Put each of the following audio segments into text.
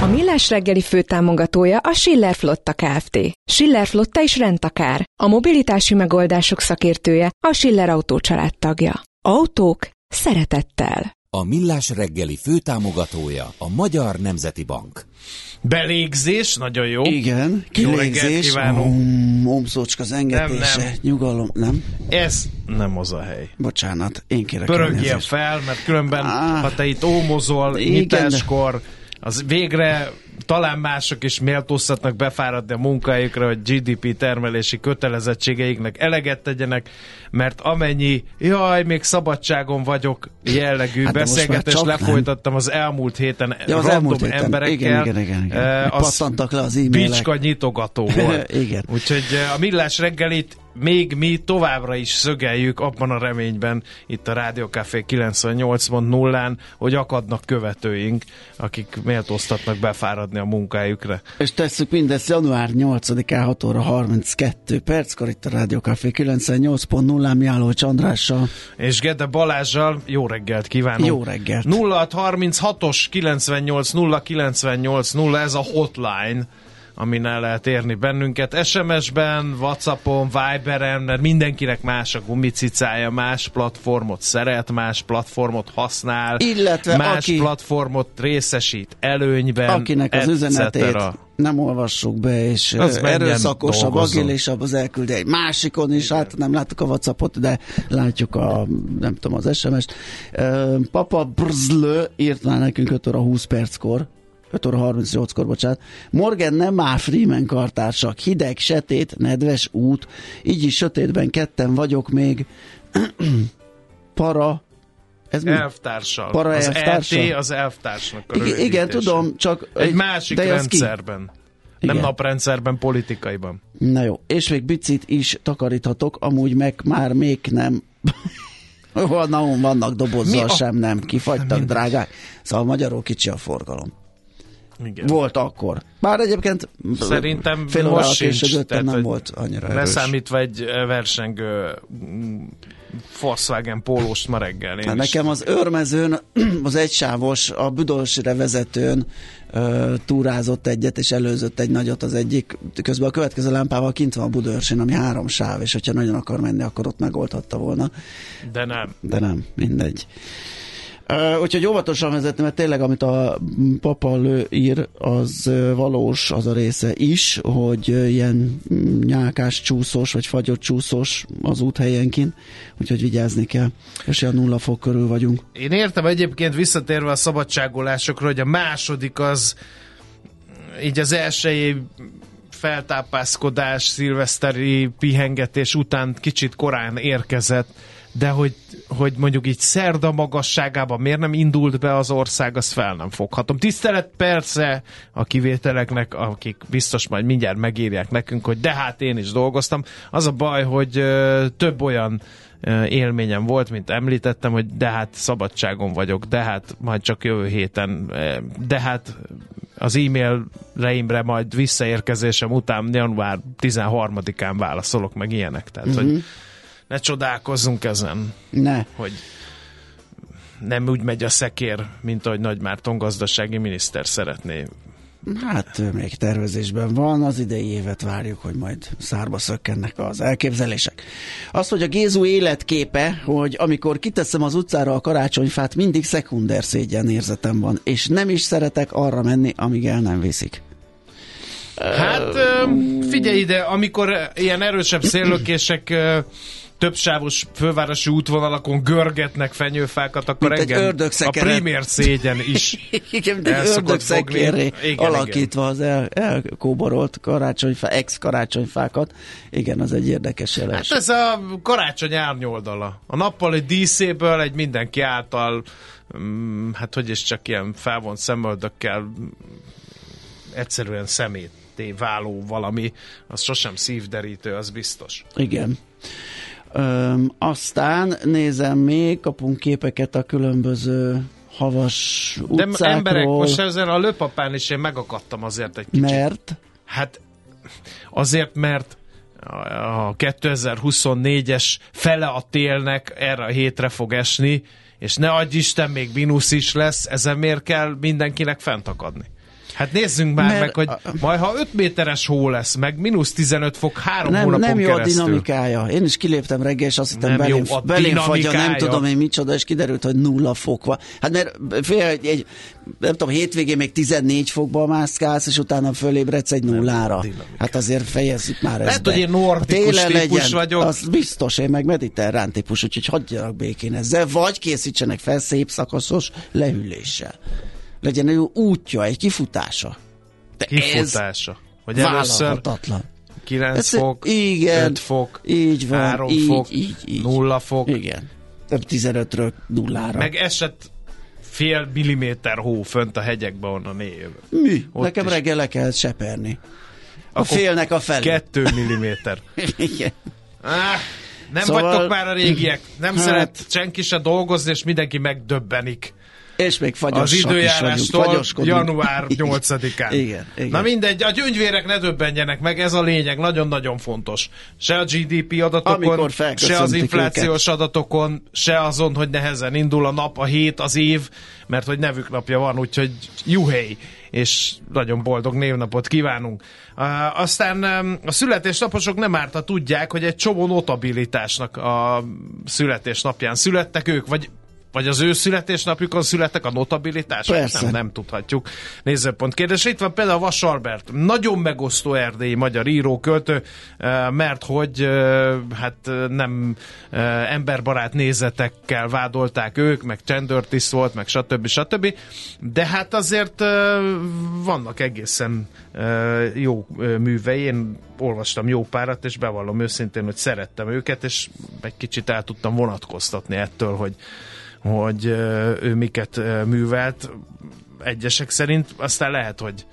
A Millás reggeli főtámogatója a Schiller Flotta Kft. Schiller Flotta is rendtakár. A mobilitási megoldások szakértője a Schiller Autó tagja. Autók szeretettel. A Millás reggeli főtámogatója a Magyar Nemzeti Bank. Belégzés, nagyon jó. Igen, Jó kilégzés, kívánunk. momszocska zengetése, Nem, nem. nyugalom, nem? Ez nem az a hely. Bocsánat, én kérek Pörögjél fel, mert különben, Á. ha te itt ómozol Igen, nyitáskor, az végre talán mások is méltóztatnak befáradni a munkájukra, hogy GDP termelési kötelezettségeiknek eleget tegyenek, mert amennyi, jaj, még szabadságon vagyok jellegű Hát beszélgetést nem. lefolytattam az elmúlt héten Ja, az elmúlt héten. emberekkel. Igen, igen, igen, igen. eh, Pattantak le az e-mailek. Bicska nyitogató volt. Igen. Úgyhogy eh, a millás reggelit még mi továbbra is szögeljük abban a reményben itt a Rádió Café 98.0-án, hogy akadnak követőink, akik méltóztatnak befáradni a munkájukra. És tesszük mindezt január 8-án 6 óra 32 perckor itt a Rádió Café 98.0-án Miálló Csandrással. És Gede Balázsjal jó reggelt kívánok! Jó reggelt. 0636-os 98 0 98 0, ez a hotline, amin el lehet érni bennünket. SMS-ben, Whatsappon, Viberen, mert mindenkinek más a gumicicája, más platformot szeret, más platformot használ, Illetve más aki- platformot részesít előnyben, Akinek az et üzenetét nem olvassuk be, és Az erőszakosabb, agilésabb, az elküldi egy másikon is, hát nem láttuk a Whatsappot, de látjuk a, nem tudom, az SMS-t. Papa Brzlő írt már nekünk 5 óra 20 perckor, 5 óra 38-kor, bocsánat. Morgan nem áll Freeman kartársak, hideg, setét, nedves út, így is sötétben ketten vagyok még. Para, ez mi? Elvtársal. Para az elvtársa? ET az elvtársnak a Igen, igen, tudom, csak... Egy másik de rendszerben. Igen. Nem naprendszerben, politikaiban. Na jó, és még bicit is takaríthatok, amúgy meg már még nem. Van, vannak dobozzal, Mi a- sem nem, kifagytak, drágák. Szóval magyarul kicsi a forgalom. Igen. Volt akkor. Bár egyébként Szerintem fél most sincs, tehát, nem volt annyira erős. Leszámítva egy versengő mm, Volkswagen pólóst ma reggel. Én Hát nekem az őrmezőn, az egysávos, a Budolsire vezetőn ö, túrázott egyet, és előzött egy nagyot az egyik. Közben a következő lámpával kint van a Budörsin, ami három sáv, és hogyha nagyon akar menni, akkor ott megoldhatta volna. De nem. de nem, mindegy. Uh, úgyhogy óvatosan vezetni, mert tényleg, amit a papa lő ír, az valós az a része is, hogy ilyen mm, nyálkás csúszós, vagy fagyott csúszós az úthelyenként, úgyhogy vigyázni kell. És olyan nulla fok körül vagyunk. Én értem egyébként visszatérve a szabadságolásokra, hogy a második az így az elsői feltápászkodás, szilveszteri pihengetés után kicsit korán érkezett, de hogy, hogy mondjuk így szerda magasságában miért nem indult be az ország, azt fel nem foghatom. Tisztelet persze a kivételeknek, akik biztos majd mindjárt megírják nekünk, hogy de hát én is dolgoztam. Az a baj, hogy több olyan élményem volt, mint említettem, hogy de hát szabadságon vagyok, de hát majd csak jövő héten, de hát az e-mailreimre majd visszaérkezésem után január 13-án válaszolok meg ilyenek. Tehát, uh-huh. hogy ne csodálkozzunk ezen, Ne. hogy nem úgy megy a szekér, mint ahogy Nagy Márton gazdasági miniszter szeretné. Hát még tervezésben van, az idei évet várjuk, hogy majd szárba szökkennek az elképzelések. Az, hogy a Gézu életképe, hogy amikor kiteszem az utcára a karácsonyfát, mindig szekunder szégyen érzetem van, és nem is szeretek arra menni, amíg el nem viszik. Hát figyelj ide, amikor ilyen erősebb széllökések többsávos fővárosi útvonalakon görgetnek fenyőfákat, akkor Mint engem a primér szégyen is Igen, mint egy ördögszekérré fogni. Igen, alakítva az el, elkóborolt karácsonyfá, ex-karácsonyfákat. Igen, az egy érdekes Hát jeles. ez a karácsony árnyoldala. A nappal egy díszéből egy mindenki által, mm, hát hogy is csak ilyen felvont szemöldökkel mm, egyszerűen szemétté váló valami, az sosem szívderítő, az biztos. Igen. Öm, aztán nézem még, kapunk képeket a különböző havas De utcákról. emberek, most ezzel a lőpapán is én megakadtam azért egy kicsit. Mert Hát azért, mert a 2024-es fele a télnek erre a hétre fog esni, és ne adj Isten, még mínusz is lesz, ezen miért kell mindenkinek fentakadni? Hát nézzünk már Mert meg, hogy a- majd ha 5 méteres hó lesz, meg mínusz 15 fok három nem, hónapon nem jó a keresztül. dinamikája. Én is kiléptem reggel, és azt hittem Nem belém, jó a belém fagy a nem tudom én micsoda, és kiderült, hogy nulla fok van. Hát mert fél, egy, egy, nem tudom, hétvégén még 14 fokba mászkálsz, és utána fölébredsz egy nullára. Hát azért fejezzük már ezt Lehet, be. hogy én nordikus típus legyen, vagyok. Az biztos, én meg mediterrán típus, úgyhogy hagyjanak békén ezzel, vagy készítsenek fel szép szakaszos lehűléssel. Legyen egy útja, egy kifutása. De ez Kifutása. Hogy először vállalhatatlan. 9 Ez- fok, igen, 5 fok, így van, 3 így, fok, így, így. 0 fok, Igen. Több 15-ről nullára. meg esett fél milliméter hó fönt a hegyekbe, onnan én jövök. Mi? Ott Nekem is. reggel le kell seperni. A Akkor félnek a felé. Kettő milliméter. Igen. Ah, nem Szóval- vagytok már a régiek. Nem hát... szeret senki se dolgozni, és mindenki megdöbbenik. És még fagyos Az időjárástól január 8-án. Igen, igen. Na mindegy, a gyöngyvérek ne döbbenjenek meg, ez a lényeg, nagyon-nagyon fontos. Se a GDP adatokon, se az inflációs őket. adatokon, se azon, hogy nehezen indul a nap, a hét, az év, mert hogy nevük napja van, úgyhogy juhely, és nagyon boldog névnapot kívánunk. Uh, aztán um, a születésnaposok nem árt, ha tudják, hogy egy csomó notabilitásnak a születésnapján születtek ők, vagy vagy az ő születésnapjukon születtek a notabilitások? Persze. Nem, nem tudhatjuk. Nézőpont kérdés. Itt van például Vas Albert, nagyon megosztó erdélyi magyar író, költő, eh, mert hogy eh, hát eh, nem emberbarát nézetekkel vádolták ők, meg csendőrtiszt volt, meg stb. stb. De hát azért vannak egészen jó művei. Én olvastam jó párat, és bevallom őszintén, hogy szerettem őket, és egy kicsit el tudtam vonatkoztatni ettől, hogy hogy ő miket művelt egyesek szerint, aztán lehet, hogy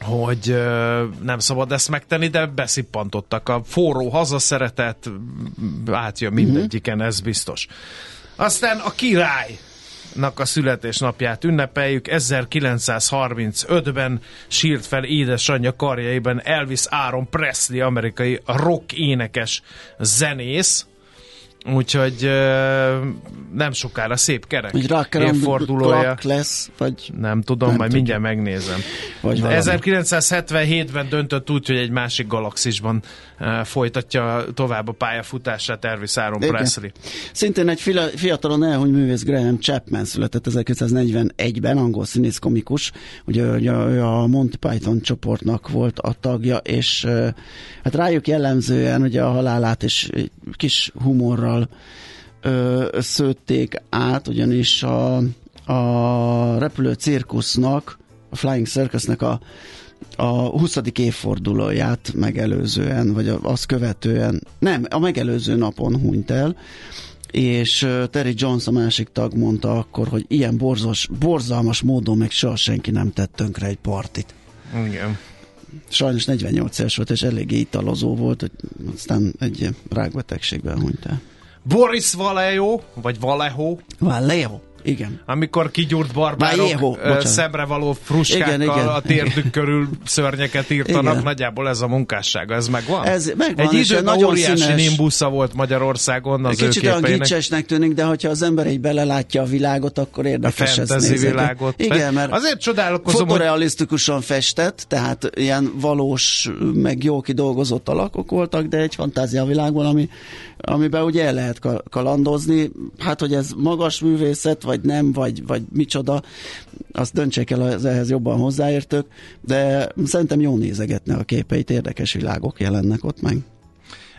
hogy nem szabad ezt megtenni, de beszippantottak. A forró hazaszeretet átjön mindegyiken, ez biztos. Aztán a királynak a születésnapját ünnepeljük. 1935-ben sírt fel édesanyja karjaiban Elvis Aaron Presley, amerikai rock énekes zenész, Úgyhogy nem sokára szép kerek the évfordulója. lesz, vagy Nem tudom, Nem majd tudjuk. mindjárt megnézem. Vagy De valami. 1977-ben döntött úgy, hogy egy másik galaxisban folytatja tovább a pályafutását Elvis Igen. Presley. Szintén egy fiatalon elhuny művész Graham Chapman született 1941-ben, angol színész komikus, ugye ő a, Monty Python csoportnak volt a tagja, és hát rájuk jellemzően ugye a halálát egy kis humorral ö, szőtték át, ugyanis a, a repülő cirkusznak, a Flying Circusnek a a 20. évfordulóját megelőzően, vagy azt követően, nem, a megelőző napon hunyt el, és Terry Jones, a másik tag mondta akkor, hogy ilyen borzos, borzalmas módon még soha senki nem tett tönkre egy partit. Igen. Sajnos 48 éves volt, és eléggé italozó volt, hogy aztán egy rákbetegségben hunyt el. Boris Vallejo, vagy Vallejo, Vallejo. Igen. Amikor kigyúrt barbárok Vallejo, szemre való fruskákkal Igen, igen. a térdük körül szörnyeket írtanak, Igen. nagyjából ez a munkássága, ez megvan? Ez megvan, Egy időben nagyon óriási színes. nimbusza volt Magyarországon az Kicsit olyan gicsesnek tűnik, de hogyha az ember így belelátja a világot, akkor A érdekes fantasy nézni. világot. Igen, mert Azért csodálkozom, hogy fotorealisztikusan festett, tehát ilyen valós, meg jó kidolgozott alakok voltak, de egy fantázia világban, ami, amiben ugye el lehet ka- kalandozni. Hát, hogy ez magas művészet, vagy nem, vagy, vagy micsoda, azt döntsék el az ehhez jobban hozzáértők, de szerintem jó nézegetne a képeit, érdekes világok jelennek ott meg.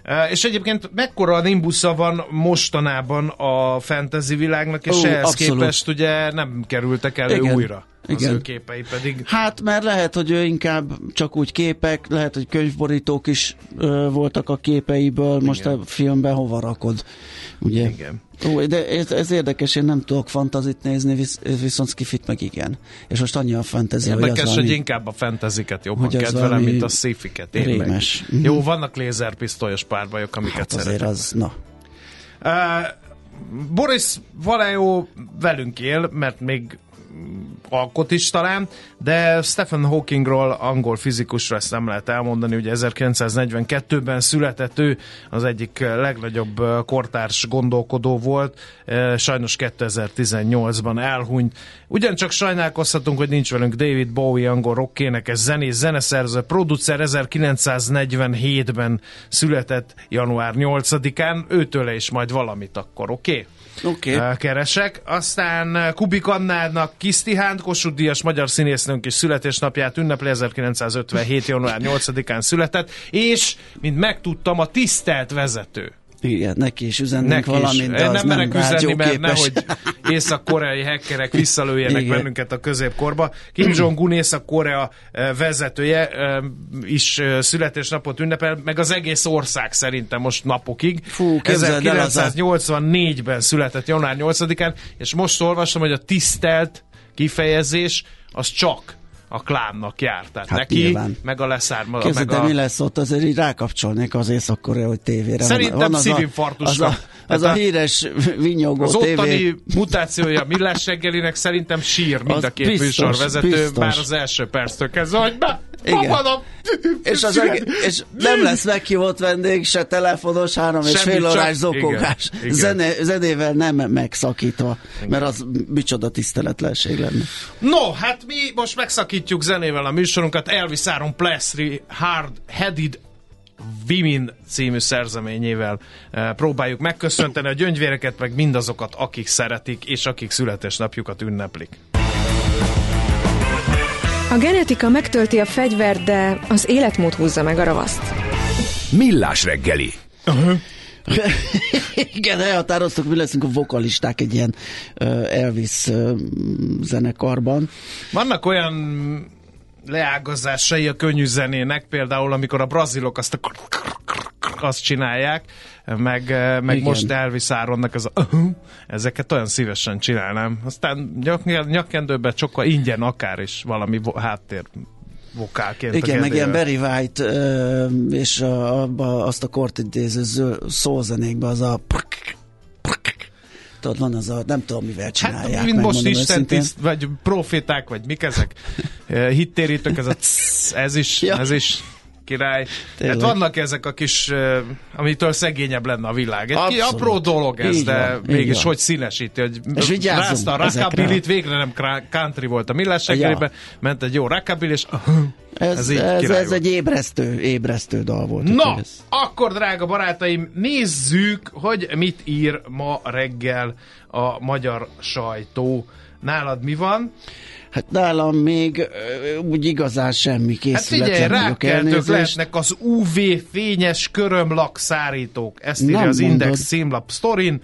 Uh, és egyébként mekkora nimbusza van mostanában a fantasy világnak, és Ó, ehhez abszolút. képest ugye nem kerültek elő Igen. újra az Igen. ő képei pedig. Hát, mert lehet, hogy ő inkább csak úgy képek, lehet, hogy könyvborítók is ö, voltak a képeiből, most a filmben hova rakod, ugye? Igen. Ó, de ez, ez érdekes, én nem tudok fantazit nézni, visz, viszont skifit meg igen. És most annyi a fantasy, hogy az Érdekes, hogy inkább a fantaziket jobban hogy az kedvelem, mint a sci-fiket. Én meg. rémes. Mhm. Jó, vannak lézerpisztolyos párbajok, amiket hát azért szeretek. az, na. Uh, Boris Vallejo velünk él, mert még alkot is talán, de Stephen Hawkingról, angol fizikusra ezt nem lehet elmondani, ugye 1942-ben született ő, az egyik legnagyobb kortárs gondolkodó volt, sajnos 2018-ban elhunyt. Ugyancsak sajnálkozhatunk, hogy nincs velünk David Bowie, angol rockénekes zenész, zeneszerző, producer 1947-ben született január 8-án, őtőle is majd valamit akkor, oké? Okay? Okay. keresek. Aztán Kubik Annának Kisztihánt, Kossuth Díjas magyar színésznőnk is születésnapját ünnepli 1957. január 8-án született, és, mint megtudtam, a tisztelt vezető. Igen, neki is üzennénk Neki is. valamit, de az nem merek üzenni, mert nehogy észak-koreai hackerek visszalőjenek Igen. bennünket a középkorba. Kim Jong-un Észak-Korea vezetője is születésnapot ünnepel, meg az egész ország szerintem most napokig. Fú, képzeld el, az a- 1984-ben született január 8-án, és most olvasom, hogy a tisztelt kifejezés az csak a klánnak jár. Tehát Hát neki, nyilván. meg a leszárma, Képzeld, meg de a... mi lesz ott, azért így rákapcsolnék az észak hogy tévére. Szerintem az a, szívinfarktus az a, az Tehát a a- híres vinyogó Az tévé. ottani mutációja Millás reggelinek szerintem sír mind Az a két biztos, műsorvezető, biztos. bár az első perctől kezdve, hogy be, Igen. És, az, eg- és nem lesz meghívott vendég, se telefonos, három és Semmi, fél órás zokogás. igen, igen. Zene, zenével nem megszakítva, mert az micsoda tiszteletlenség lenne. No, hát mi most megszakítjuk zenével a műsorunkat. Elvis Aaron Presley Hard Headed Women című szerzeményével eh, próbáljuk megköszönteni a gyöngyvéreket, meg mindazokat, akik szeretik, és akik születésnapjukat ünneplik. A genetika megtölti a fegyvert, de az életmód húzza meg a ravaszt. Millás reggeli. Igen, elhatároztuk, mi leszünk a vokalisták egy ilyen Elvis zenekarban. Vannak olyan leágazásai a könnyű zenének, például amikor a brazilok azt a azt csinálják, meg, meg Igen. most Elvis Áronnak ez a ezeket olyan szívesen csinálnám. Aztán nyak, nyakkendőbe sokkal ingyen akár is valami háttér vokálként. a Igen, meg ilyen. Barry White és a, abba, azt a kort idéző zöld szózenékbe az a Tudod, van az a, nem tudom, mivel csinálják. Hát, mint most Isten tiszt, vagy proféták, vagy mik ezek? Eh, Hittérítők, ez a csz, ez is, Ja. ez is király. Tényleg. Hát vannak ezek a kis, amitől szegényebb lenne a világ. Egy ki Abszolút. apró dolog ez, Így de van, mégis van. hogy színesíti, hogy rázta a rockabilly végre nem country volt a millás Ja. ment egy jó rockabilly, és Ez, Ez így ez, ez egy ébresztő, ébresztő dal volt. Na, ez- akkor drága barátaim, nézzük, hogy mit ír ma reggel a magyar sajtó. Nálad mi van? Hát nálam még úgy igazán semmi Hát készületlen figyelj, vagyok, rákkeltők lehetnek az UV fényes körömlak szárítók. Ezt írja Nem az Index mondod. címlap sztorin.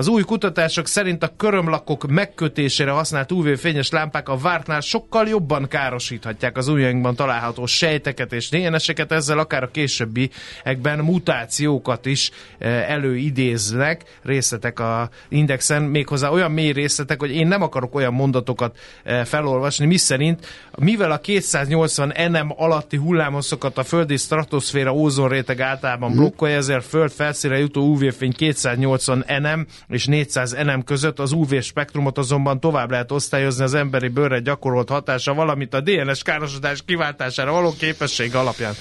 Az új kutatások szerint a körömlakok megkötésére használt UV-fényes lámpák a vártnál sokkal jobban károsíthatják az ujjainkban található sejteket és DNS-eket, ezzel akár a későbbiekben mutációkat is eh, előidéznek részletek a Indexen, méghozzá olyan mély részletek, hogy én nem akarok olyan mondatokat eh, felolvasni, miszerint mivel a 280 NM alatti hullámhosszokat a földi stratoszféra ózonréteg általában blokkolja, ezért föld felszínre jutó UV-fény 280 NM és 400 nm között, az UV spektrumot azonban tovább lehet osztályozni az emberi bőrre gyakorolt hatása, valamint a DNS károsodás kiváltására való képesség alapján.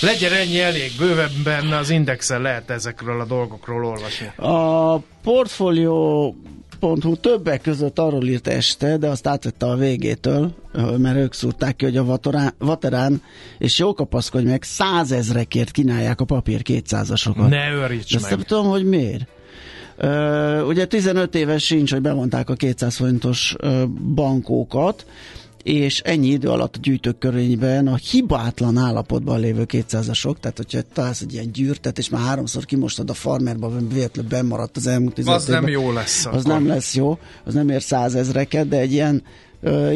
Legyen ennyi elég, bővebben az indexen lehet ezekről a dolgokról olvasni. A portfólió Hu többek között arról írt este, de azt átvette a végétől, mert ők szúrták ki, hogy a vatorán, vaterán és jó kapaszkodj meg, százezrekért kínálják a papír 200-asokat. Ne őríts meg! nem tudom, hogy miért. Uh, ugye 15 éves sincs, hogy bemondták a 200 forintos uh, bankókat, és ennyi idő alatt a gyűjtők körényben a hibátlan állapotban lévő 200-asok, tehát hogyha találsz egy ilyen gyűrtet, és már háromszor kimostad a farmerba, véletlenül bemaradt az elmúlt 15 Az nem jó lesz. Az akkor. nem lesz jó, az nem ér százezreket, de egy ilyen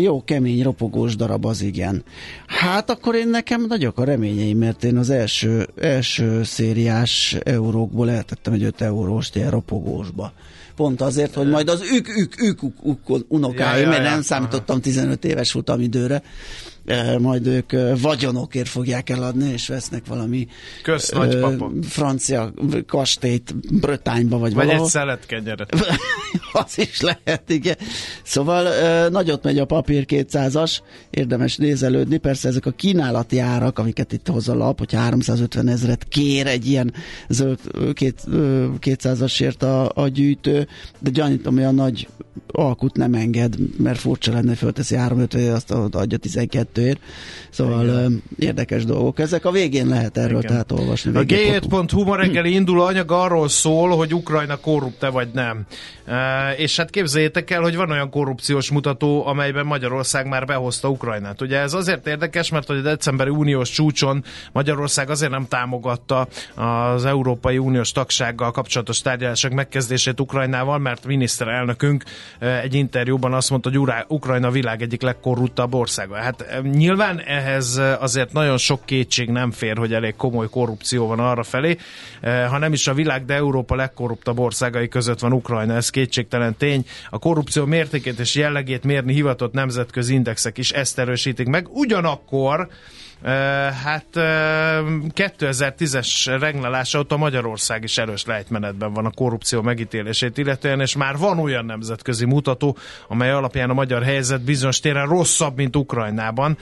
jó, kemény, ropogós darab az igen. Hát akkor én nekem nagyok a reményeim, mert én az első, első szériás eurókból eltettem egy 5 eurós ilyen ropogósba pont azért, hogy majd az ők, ők, ők, ők, unokáim, ja, ja, mert nem számítottam 15 éves futamidőre, majd ők vagyonokért fogják eladni, és vesznek valami Kösz, francia kastélyt Brötányba, vagy, vagy valahol. egy szeletkenyeret. az is lehet, igen. Szóval nagyot megy a papír 200-as, érdemes nézelődni, persze ezek a kínálati árak, amiket itt hoz a lap, hogy 350 ezret kér egy ilyen zöld 200-asért a, a gyűjtő, de gyanítom, hogy a nagy alkut nem enged, mert furcsa lenne, fölteszi 350, azt adja 12-ért. Szóval Igen. érdekes dolgok. Ezek a végén lehet erről Igen. tehát olvasni. A g7.hu ma reggeli induló anyag arról szól, hogy Ukrajna korrupt-e vagy nem. E, és hát képzeljétek el, hogy van olyan korrupciós mutató, amelyben Magyarország már behozta Ukrajnát. Ugye ez azért érdekes, mert hogy a decemberi uniós csúcson Magyarország azért nem támogatta az Európai Uniós tagsággal kapcsolatos tárgyalások megkezdését Ukrajnával, mert miniszterelnökünk egy interjúban azt mondta, hogy Ukrajna világ egyik legkorruptabb országa. Hát nyilván ehhez azért nagyon sok kétség nem fér, hogy elég komoly korrupció van arra felé, ha nem is a világ, de Európa legkorruptabb országai között van Ukrajna, ez kétségtelen tény. A korrupció mértékét és jellegét mérni hivatott nemzetközi indexek is ezt erősítik meg. Ugyanakkor Hát 2010-es reglelása óta Magyarország is erős lejtmenetben van a korrupció megítélését illetően, és már van olyan nemzetközi mutató, amely alapján a magyar helyzet bizonyos téren rosszabb, mint Ukrajnában.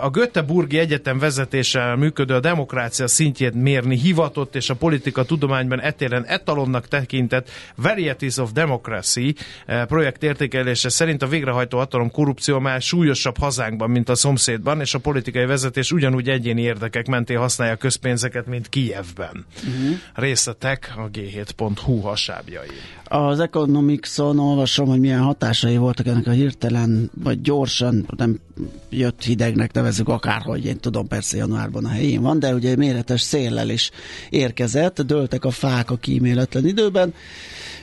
A Göteborgi Egyetem vezetéssel működő a demokrácia szintjét mérni hivatott, és a politika tudományban etéren etalonnak tekintett Varieties of Democracy projekt értékelése szerint a végrehajtó hatalom korrupció már súlyosabb hazánkban, mint a szomszédban, és a politikai vezetés és ugyanúgy egyéni érdekek mentén használja a közpénzeket, mint Kijevben. Uh-huh. Részletek a g7.hu hasábjai. Az Economics-on olvasom, hogy milyen hatásai voltak ennek a hirtelen, vagy gyorsan, nem jött hidegnek nevezük akárhogy, én tudom, persze januárban a helyén van, de ugye méretes széllel is érkezett, dőltek a fák a kíméletlen időben,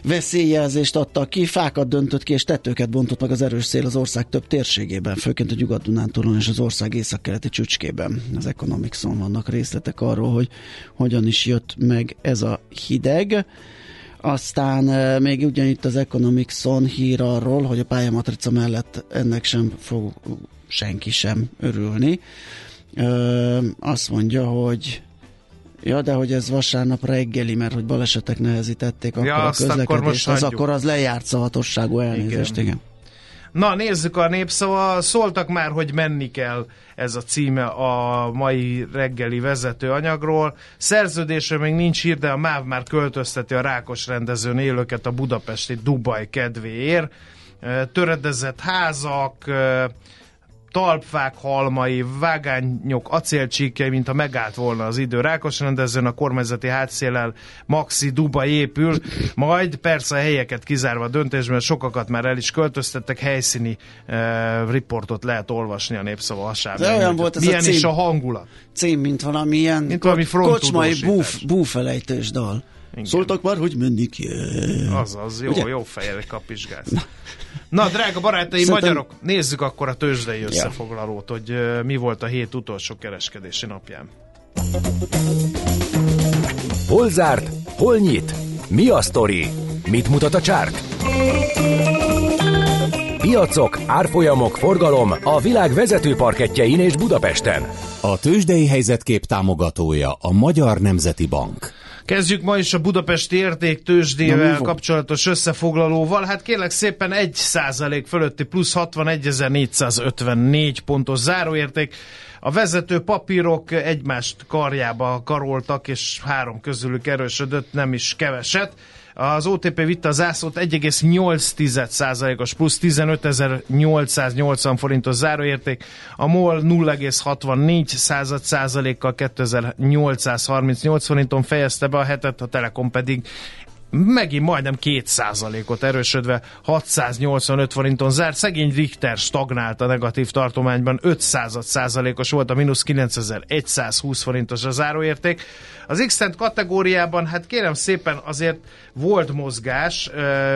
veszélyjelzést adtak ki, fákat döntött ki és tetőket bontott meg az erős szél az ország több térségében, főként a Nyugat-Dunántúlon és az ország északkeleti csücskében. Az Economicson vannak részletek arról, hogy hogyan is jött meg ez a hideg. Aztán e, még ugyanitt az Economicson hír arról, hogy a pályamatrica mellett ennek sem fog senki sem örülni. E, azt mondja, hogy Ja, de hogy ez vasárnap reggeli, mert hogy balesetek nehezítették akkor ja, a közlekedést, akkor az akkor az lejárt szavatosságú elnézést, igen. igen. Na, nézzük a népszava. Szóltak már, hogy menni kell ez a címe a mai reggeli vezető anyagról. Szerződésre még nincs hír, de a MÁV már költözteti a Rákos rendezőn élőket a budapesti Dubaj kedvéért. Töredezett házak, talpfák halmai, vágányok, acélcsíkjai, mint ha megállt volna az idő. Rákos rendezőn a kormányzati hátszélel Maxi Duba épül, majd persze a helyeket kizárva a döntésben, sokakat már el is költöztettek, helyszíni uh, riportot lehet olvasni a népszava hasában. De olyan volt ez Milyen a cím, is a hangulat? Cím, mint valami ilyen mint valami kocsmai búf, búfelejtős dal. Igen. Szóltak már, hogy menni kell. Azaz, jó, Ugye? jó fejjel kapizsgálsz. Na. Na, drága barátaim, Szerintem... magyarok, nézzük akkor a tőzsdei összefoglalót, ja. hogy uh, mi volt a hét utolsó kereskedési napján. Hol zárt? Hol nyit? Mi a sztori? Mit mutat a csárt? Piacok, árfolyamok, forgalom a világ vezető parketjein és Budapesten. A tőzsdei helyzetkép támogatója a Magyar Nemzeti Bank. Kezdjük ma is a Budapesti értéktősdével kapcsolatos összefoglalóval. Hát kérlek szépen 1 százalék fölötti plusz 61.454 pontos záróérték. A vezető papírok egymást karjába karoltak, és három közülük erősödött, nem is keveset. Az OTP vitte a zászlót 1,8%-os plusz 15.880 forintos záróérték, a MOL 0,64 százalékkal 2838 forinton fejezte be a hetet, a Telekom pedig megint majdnem 2%-ot erősödve 685 forinton zárt. Szegény Richter stagnált a negatív tartományban, 5 százalékos volt a mínusz 9120 forintos a záróérték. Az x kategóriában, hát kérem szépen azért volt mozgás,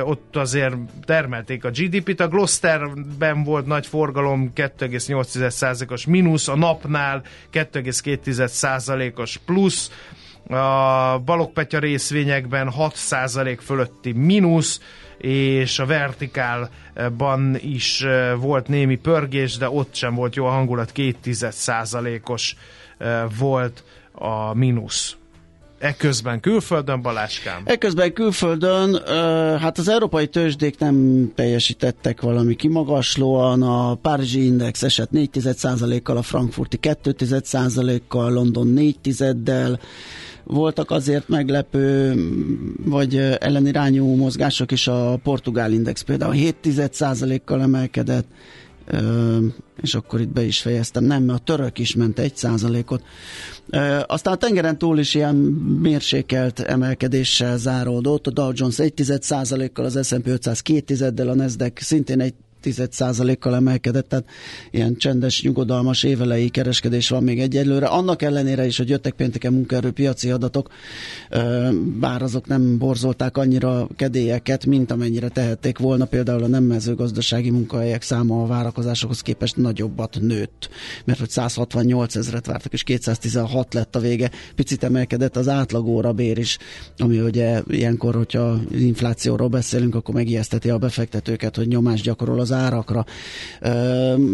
ott azért termelték a GDP-t, a Gloucesterben volt nagy forgalom, 2,8%-os mínusz, a napnál 2,2%-os plusz, a Balogpetya részvényekben 6% fölötti mínusz, és a vertikálban is volt némi pörgés, de ott sem volt jó a hangulat, 2%-os volt a mínusz. Eközben külföldön, Baláskám? Eközben külföldön, hát az európai tőzsdék nem teljesítettek valami kimagaslóan, a Párizsi Index esett 4% kal a frankfurti 2% kal London 4 del voltak azért meglepő, vagy ellenirányú mozgások is, a portugál index például. 7 kal emelkedett, és akkor itt be is fejeztem, nem, mert a török is ment egy százalékot. Aztán a tengeren túl is ilyen mérsékelt emelkedéssel záródott, a Dow Jones 1 kal az S&P 500 2 del a Nasdaq szintén egy kal emelkedett, tehát ilyen csendes, nyugodalmas évelei kereskedés van még egyelőre. Annak ellenére is, hogy jöttek pénteken munkaerőpiaci adatok, bár azok nem borzolták annyira kedélyeket, mint amennyire tehették volna. Például a nem mezőgazdasági munkahelyek száma a várakozásokhoz képest nagyobbat nőtt, mert hogy 168 ezeret vártak, és 216 lett a vége. Picit emelkedett az átlagóra bér is, ami ugye ilyenkor, hogyha inflációról beszélünk, akkor megijeszteti a befektetőket, hogy nyomást gyakorol az árakra.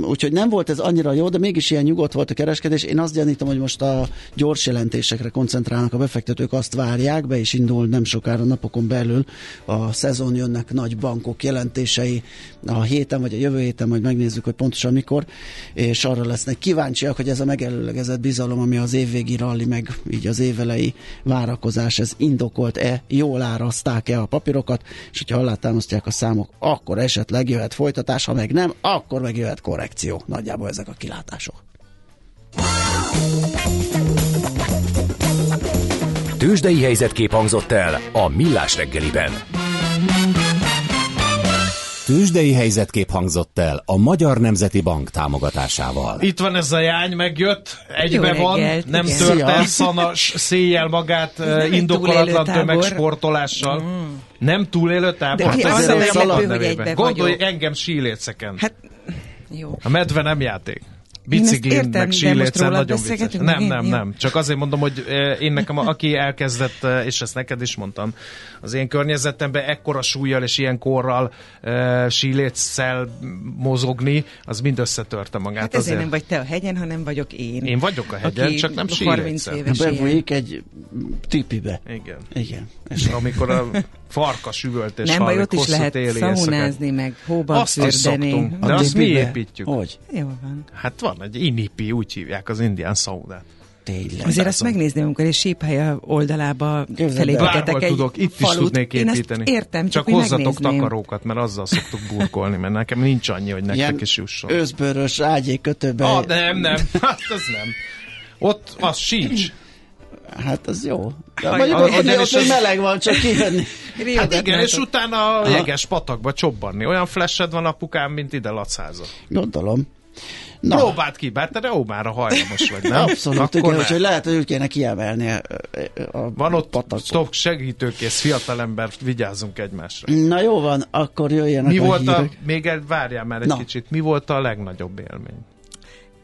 Úgyhogy nem volt ez annyira jó, de mégis ilyen nyugodt volt a kereskedés. Én azt gyanítom, hogy most a gyors jelentésekre koncentrálnak a befektetők, azt várják, be is indul nem sokára napokon belül a szezon jönnek nagy bankok jelentései a héten vagy a jövő héten, majd megnézzük, hogy pontosan mikor, és arra lesznek kíváncsiak, hogy ez a megelőlegezett bizalom, ami az évvégi ralli, meg így az évelei várakozás, ez indokolt-e, jól árazták-e a papírokat, és hogyha alátámasztják a számok, akkor esetleg jöhet folytatás változtatás, ha meg nem, akkor meg jöhet korrekció. Nagyjából ezek a kilátások. Tőzsdei helyzetkép hangzott el a Millás reggeliben. Tőzsdei helyzetkép hangzott el a Magyar Nemzeti Bank támogatásával. Itt van ez a jány, megjött, egybe van, nem tört el szanas széjjel magát uh, indokolatlan tömegsportolással. Mm. Nem túlélő tábor? Hát az, az, az, az Gondolj engem síléceken. Hát, jó. A medve nem játék biciklin, meg sílécen nagyon vicces. Nem, nem, nem. Csak azért mondom, hogy eh, én nekem, aki elkezdett, eh, és ezt neked is mondtam, az én környezetemben ekkora súlyjal és ilyen korral uh, síléccel mozogni, az mind összetörte magát. Hát ezért, azért nem vagy te a hegyen, hanem vagyok én. Én vagyok a hegyen, csak nem síléccel. Bebújik egy tipibe. Igen. Igen. És amikor a farkas üvölt és Nem baj, ott is lehet szaunázni, meg hóban Azt is szoktunk, de azt mi építjük. Hogy? Jó van. Hát van egy inipi, úgy hívják az indián szaunát. Tényleg. Azért ezt megnézni, amikor egy síphely oldalába felépítetek egy tudok, itt falut. is tudnék építeni. Én értem, csak, csak hozzatok takarókat, mert azzal szoktuk burkolni, mert nekem nincs annyi, hogy nektek Ilyen is jusson. Őszbőrös ágyék kötőbe. Ah, nem, nem, hát az nem. Ott az sincs. Hát az jó. De Haj, mondjuk ott, ott, ott meleg van, csak kijönni. hát igen, és utána a jeges patakba csobbanni. Olyan flashed van apukám, mint ide Lacháza. Gondolom. Na. Próbáld ki, bár te de ómára hajlamos vagy, nem? Abszolút, Akkor igen, úgyhogy lehet, hogy úgy kéne kiemelni a, a Van ott patakot. segítőkész fiatalember, vigyázzunk egymásra. Na jó van, akkor jöjjenek Mi a volt hírek. a, még egy, várjál már egy Na. kicsit, mi volt a legnagyobb élmény?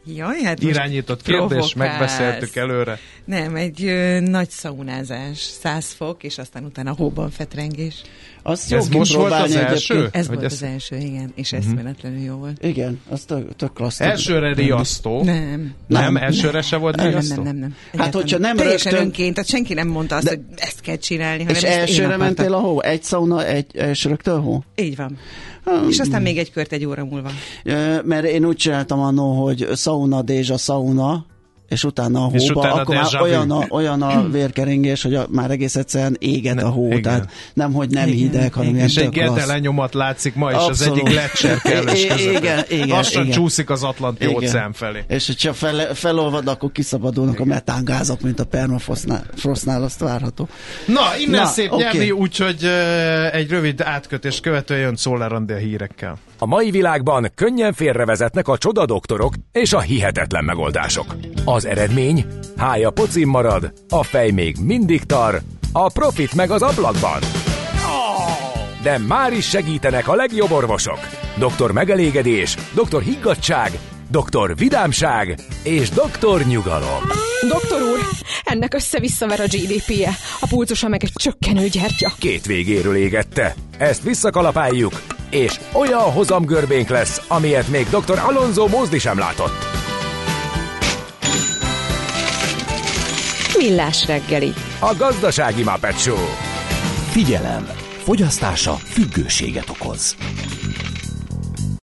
Jaj, hát irányított kérdés, provokálsz. megbeszéltük előre. Nem, egy ö, nagy szaunázás, 100 fok, és aztán utána hóban fetrengés. Azt jó Ez most volt az első? egyébként. Ez Hogy volt ez- az első, igen, és eszméletlenül jó volt. Igen, az tök, tök klassz. Elsőre riasztó. Nem, Nem. nem, Nem. elsőre se volt Nem, nem, riasztó? nem, nem, nem. Hát, Egyáltalán hogyha nem Teljesen rögtön- önként, tehát senki nem mondta azt, De- hogy ezt kell csinálni, hanem És elsőre mentél a hó? Egy szauna, egy első rögtön hó? Így van. Hmm. És aztán még egy kört egy óra múlva. Mert én úgy csináltam annó, hogy sauna, dézsa, sauna, és utána a És hóba, utána akkor már olyan a, olyan a vérkeringés, hogy a, már egész egyszerűen éget a hó, igen. tehát nem, hogy nem Igen, hideg, hanem igen. És egy klassz. lenyomat látszik ma is az Abszolút. egyik lecser kellős I- között. igen, igen, Lassan igen. csúszik az Atlanti Igen. óceán felé. És hogyha fel, felolvad, akkor kiszabadulnak a metángázok, mint a permafrostnál, frostnál, azt várható. Na, innen Na, szép oké. nyerni, úgyhogy uh, egy rövid átkötés követően jön Andi a hírekkel. A mai világban könnyen félrevezetnek a csodadoktorok és a hihetetlen megoldások. Az eredmény? Hája pocim marad, a fej még mindig tar, a profit meg az ablakban. De már is segítenek a legjobb orvosok. Doktor megelégedés, doktor higgadság, doktor vidámság és doktor nyugalom. Doktor úr, ennek össze-visszaver a GDP-je, a pulzusa meg egy csökkenő gyertya. Két végéről égette. Ezt visszakalapáljuk, és olyan hozamgörbénk lesz, amilyet még dr. Alonso Mózdi sem látott. Millás reggeli. A gazdasági Muppet Show. Figyelem! Fogyasztása függőséget okoz.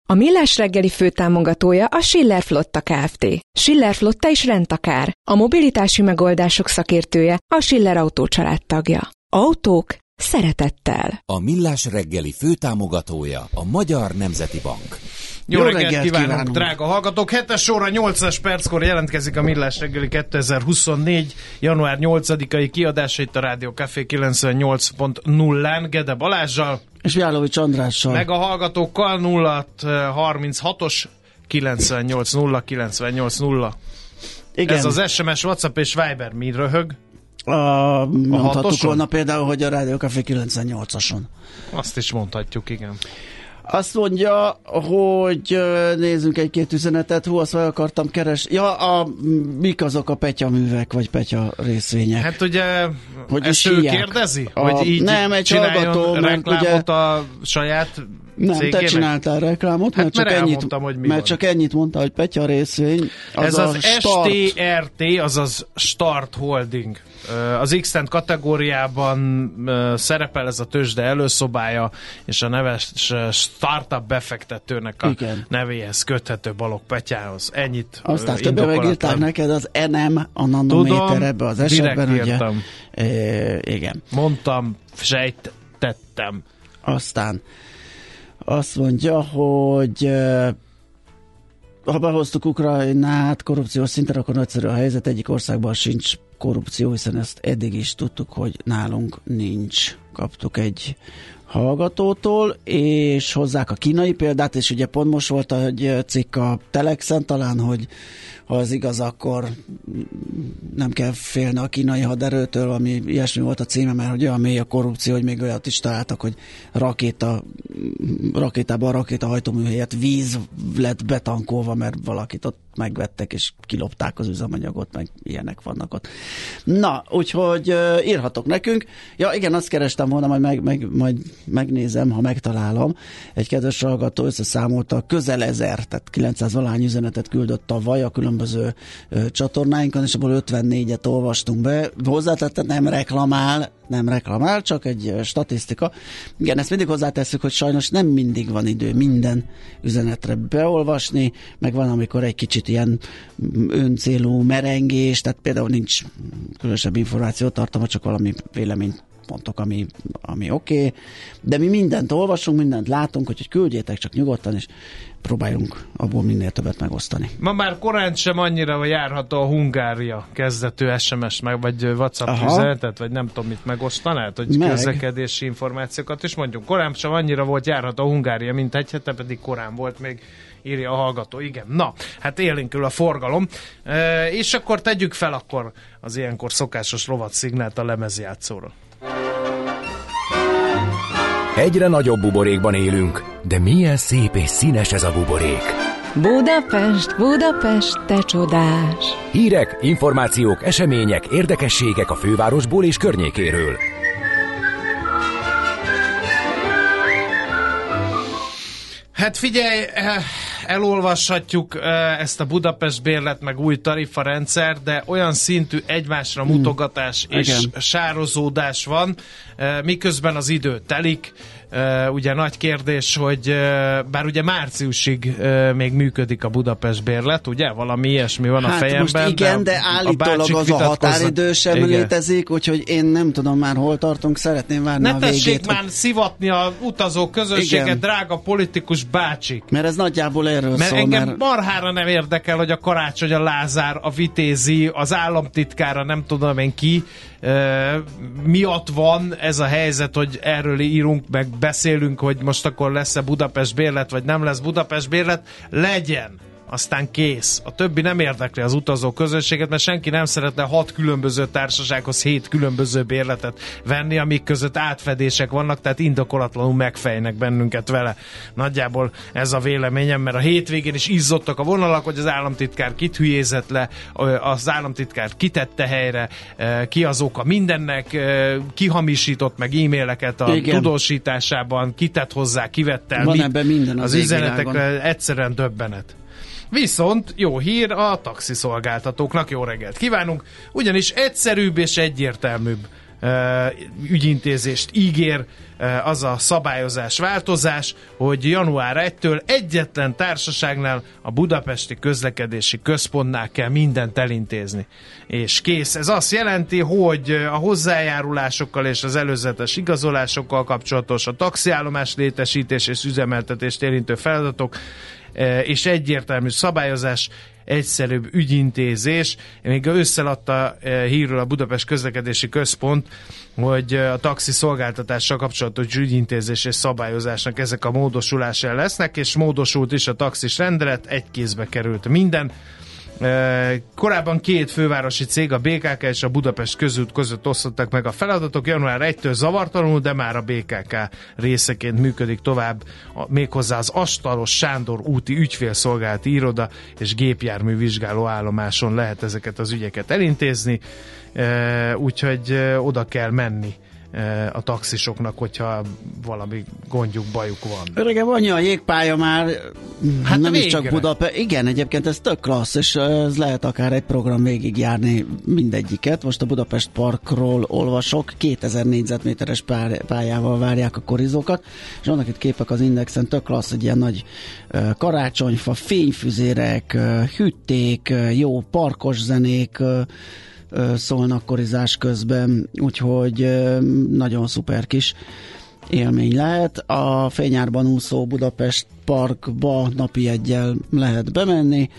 A Millás reggeli főtámogatója a Schiller Flotta Kft. Schiller Flotta is rendtakár. A mobilitási megoldások szakértője a Schiller Autó tagja. Autók szeretettel. A Millás reggeli főtámogatója a Magyar Nemzeti Bank. Jó, Jó reggelt, reggelt kívánok, kívánunk. drága hallgatók! 7-es óra 8-as perckor jelentkezik a Millás reggeli 2024. január 8-ai kiadása itt a Rádió Café 98.0-án Gede Balázsjal, És Jálovics Andrással. meg a hallgatókkal 0 36-os 980 980. Igen, Ez az SMS, WhatsApp és Viber mi röhög? A, mondhattuk hatoson? volna például, hogy a Rádió Café 98-ason. Azt is mondhatjuk, igen. Azt mondja, hogy nézzünk egy-két üzenetet, hú, azt meg akartam keresni. Ja, a, mik azok a petya művek, vagy petya részvények? Hát ugye, Hogy ezt ő kérdezi? A- hogy így nem, egy hallgató, mert reklámot a saját Nem, cégének? te csináltál reklámot, Hát mert, csak mert ennyit, hogy mi mert van. csak ennyit mondta, hogy Petya részvény. Az Ez az start. STRT, azaz Start Holding. Az x kategóriában szerepel ez a tőzsde előszobája, és a neves startup befektetőnek a Igen. nevéhez köthető Balog Petyához. Ennyit Aztán többen megírták neked az NM, a nanométer Tudom, ebbe az esetben, ugye. írtam. E, igen. Mondtam, sejtettem. Aztán azt mondja, hogy ha behoztuk Ukrajnát korrupciós szinten, akkor nagyszerű a helyzet. Egyik országban sincs korrupció, hiszen ezt eddig is tudtuk, hogy nálunk nincs. Kaptuk egy hallgatótól, és hozzák a kínai példát, és ugye pont most volt egy cikk a Telexen talán, hogy ha az igaz, akkor nem kell félni a kínai haderőtől, ami ilyesmi volt a címe, mert hogy olyan mély a korrupció, hogy még olyat is találtak, hogy rakéta, rakétában a rakétahajtómű helyett víz lett betankolva, mert valakit ott megvettek, és kilopták az üzemanyagot, meg ilyenek vannak ott. Na, úgyhogy írhatok nekünk. Ja, igen, azt kerestem volna, majd, meg, meg, majd megnézem, ha megtalálom. Egy kedves hallgató összeszámolta, közel ezer, tehát 900 valány üzenetet küldött tavaly a különböző uh, csatornáinkon, és abból 54-et olvastunk be. Hozzátette, nem reklamál, nem reklamál, csak egy statisztika. Igen, ezt mindig hozzátesszük, hogy sajnos nem mindig van idő minden üzenetre beolvasni, meg van, amikor egy kicsit ilyen mm, öncélú merengés, tehát például nincs különösebb információ tartalma, csak valami véleményt pontok, ami, ami oké, okay. de mi mindent olvasunk, mindent látunk, úgyhogy küldjétek csak nyugodtan, és próbáljunk abból minél többet megosztani. Ma már korán sem annyira járható a Hungária kezdetű SMS, meg, vagy WhatsApp Aha. üzenetet, vagy nem tudom mit megosztanád, hogy Meg. közlekedési információkat is mondjuk. Korán sem annyira volt járható a Hungária, mint egy hete, pedig korán volt még írja a hallgató. Igen, na, hát élénkül a forgalom. E, és akkor tegyük fel akkor az ilyenkor szokásos rovat szignált a lemezjátszóra. Egyre nagyobb buborékban élünk, de milyen szép és színes ez a buborék. Budapest, Budapest, te csodás! Hírek, információk, események, érdekességek a fővárosból és környékéről. Hát figyelj, eh, elolvashatjuk eh, ezt a Budapest bérlet meg új tarifarendszer, de olyan szintű egymásra mutogatás és Igen. sározódás van, eh, miközben az idő telik. Uh, ugye nagy kérdés, hogy uh, bár ugye márciusig uh, még működik a Budapest bérlet, ugye? Valami ilyesmi van a Hát fejemben. most igen, de, a állítólag bácsik az a határidő sem Igen. létezik, úgyhogy én nem tudom már hol tartunk, szeretném várni Ne a végét. hogy- már szivatni a utazó közönséget, Igen. drága politikus bácsik. Mert ez nagyjából erről Mert szól, engem mert marhára nem érdekel, hogy a Karácsony, a Lázár, a Vitézi, az államtitkára, nem tudom én ki, miatt van ez a helyzet, hogy erről írunk, meg beszélünk, hogy most akkor lesz-e Budapest bérlet, vagy nem lesz Budapest bérlet. Legyen! Aztán kész. A többi nem érdekli az utazó közönséget, mert senki nem szeretne hat különböző társasághoz hét különböző bérletet venni, amik között átfedések vannak, tehát indokolatlanul megfejnek bennünket vele. Nagyjából ez a véleményem, mert a hétvégén is izzottak a vonalak, hogy az államtitkár kit hülyézett le, az államtitkár kitette helyre, ki az oka mindennek, ö, kihamisított meg e-maileket a Igen. tudósításában, kitett hozzá, kivett el, Van mit, ebben minden az az üzenetekre egyszerűen döbbenet. Viszont jó hír a taxiszolgáltatóknak, jó reggelt kívánunk, ugyanis egyszerűbb és egyértelműbb ügyintézést ígér az a szabályozás változás, hogy január 1-től egyetlen társaságnál a Budapesti Közlekedési Központnál kell mindent elintézni. És kész. Ez azt jelenti, hogy a hozzájárulásokkal és az előzetes igazolásokkal kapcsolatos, a taxiállomás létesítés és üzemeltetést érintő feladatok és egyértelmű szabályozás, egyszerűbb ügyintézés. Még összeladta e, hírről a Budapest Közlekedési Központ, hogy e, a taxi szolgáltatással kapcsolatos ügyintézés és szabályozásnak ezek a módosulásai lesznek, és módosult is a taxis rendelet, egy kézbe került minden. Korábban két fővárosi cég, a BKK és a Budapest közút között osztottak meg a feladatok. Január 1-től zavartalanul, de már a BKK részeként működik tovább, méghozzá az Astalos Sándor úti ügyfélszolgálati iroda és gépjármű vizsgáló állomáson lehet ezeket az ügyeket elintézni, úgyhogy oda kell menni a taxisoknak, hogyha valami gondjuk, bajuk van. Öregebb annyi a jégpálya már, Hát nem is végre. csak Budapest. Igen, egyébként ez tök klassz, és ez lehet akár egy program végig járni mindegyiket. Most a Budapest Parkról olvasok, 2000 négyzetméteres pályával várják a korizókat, és vannak itt képek az Indexen, tök klassz, egy ilyen nagy ö, karácsonyfa, fényfüzérek, ö, jó parkos zenék, szólnak korizás közben, úgyhogy nagyon szuper kis élmény lehet. A fényárban úszó Budapest Parkba napi egyel lehet bemenni,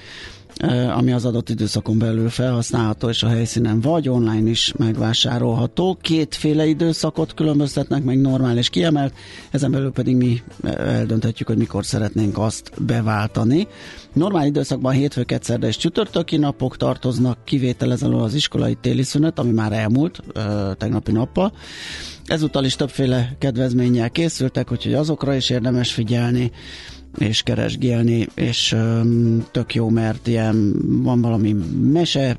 ami az adott időszakon belül felhasználható, és a helyszínen vagy online is megvásárolható. Kétféle időszakot különböztetnek meg, normál és kiemelt, ezen belül pedig mi eldönthetjük, hogy mikor szeretnénk azt beváltani. Normál időszakban hétfő, szerde és csütörtöki napok tartoznak, kivételezelő az iskolai téli szünet, ami már elmúlt tegnapi nappal. Ezúttal is többféle kedvezménnyel készültek, úgyhogy azokra is érdemes figyelni és keresgélni, és tök jó, mert ilyen van valami mese,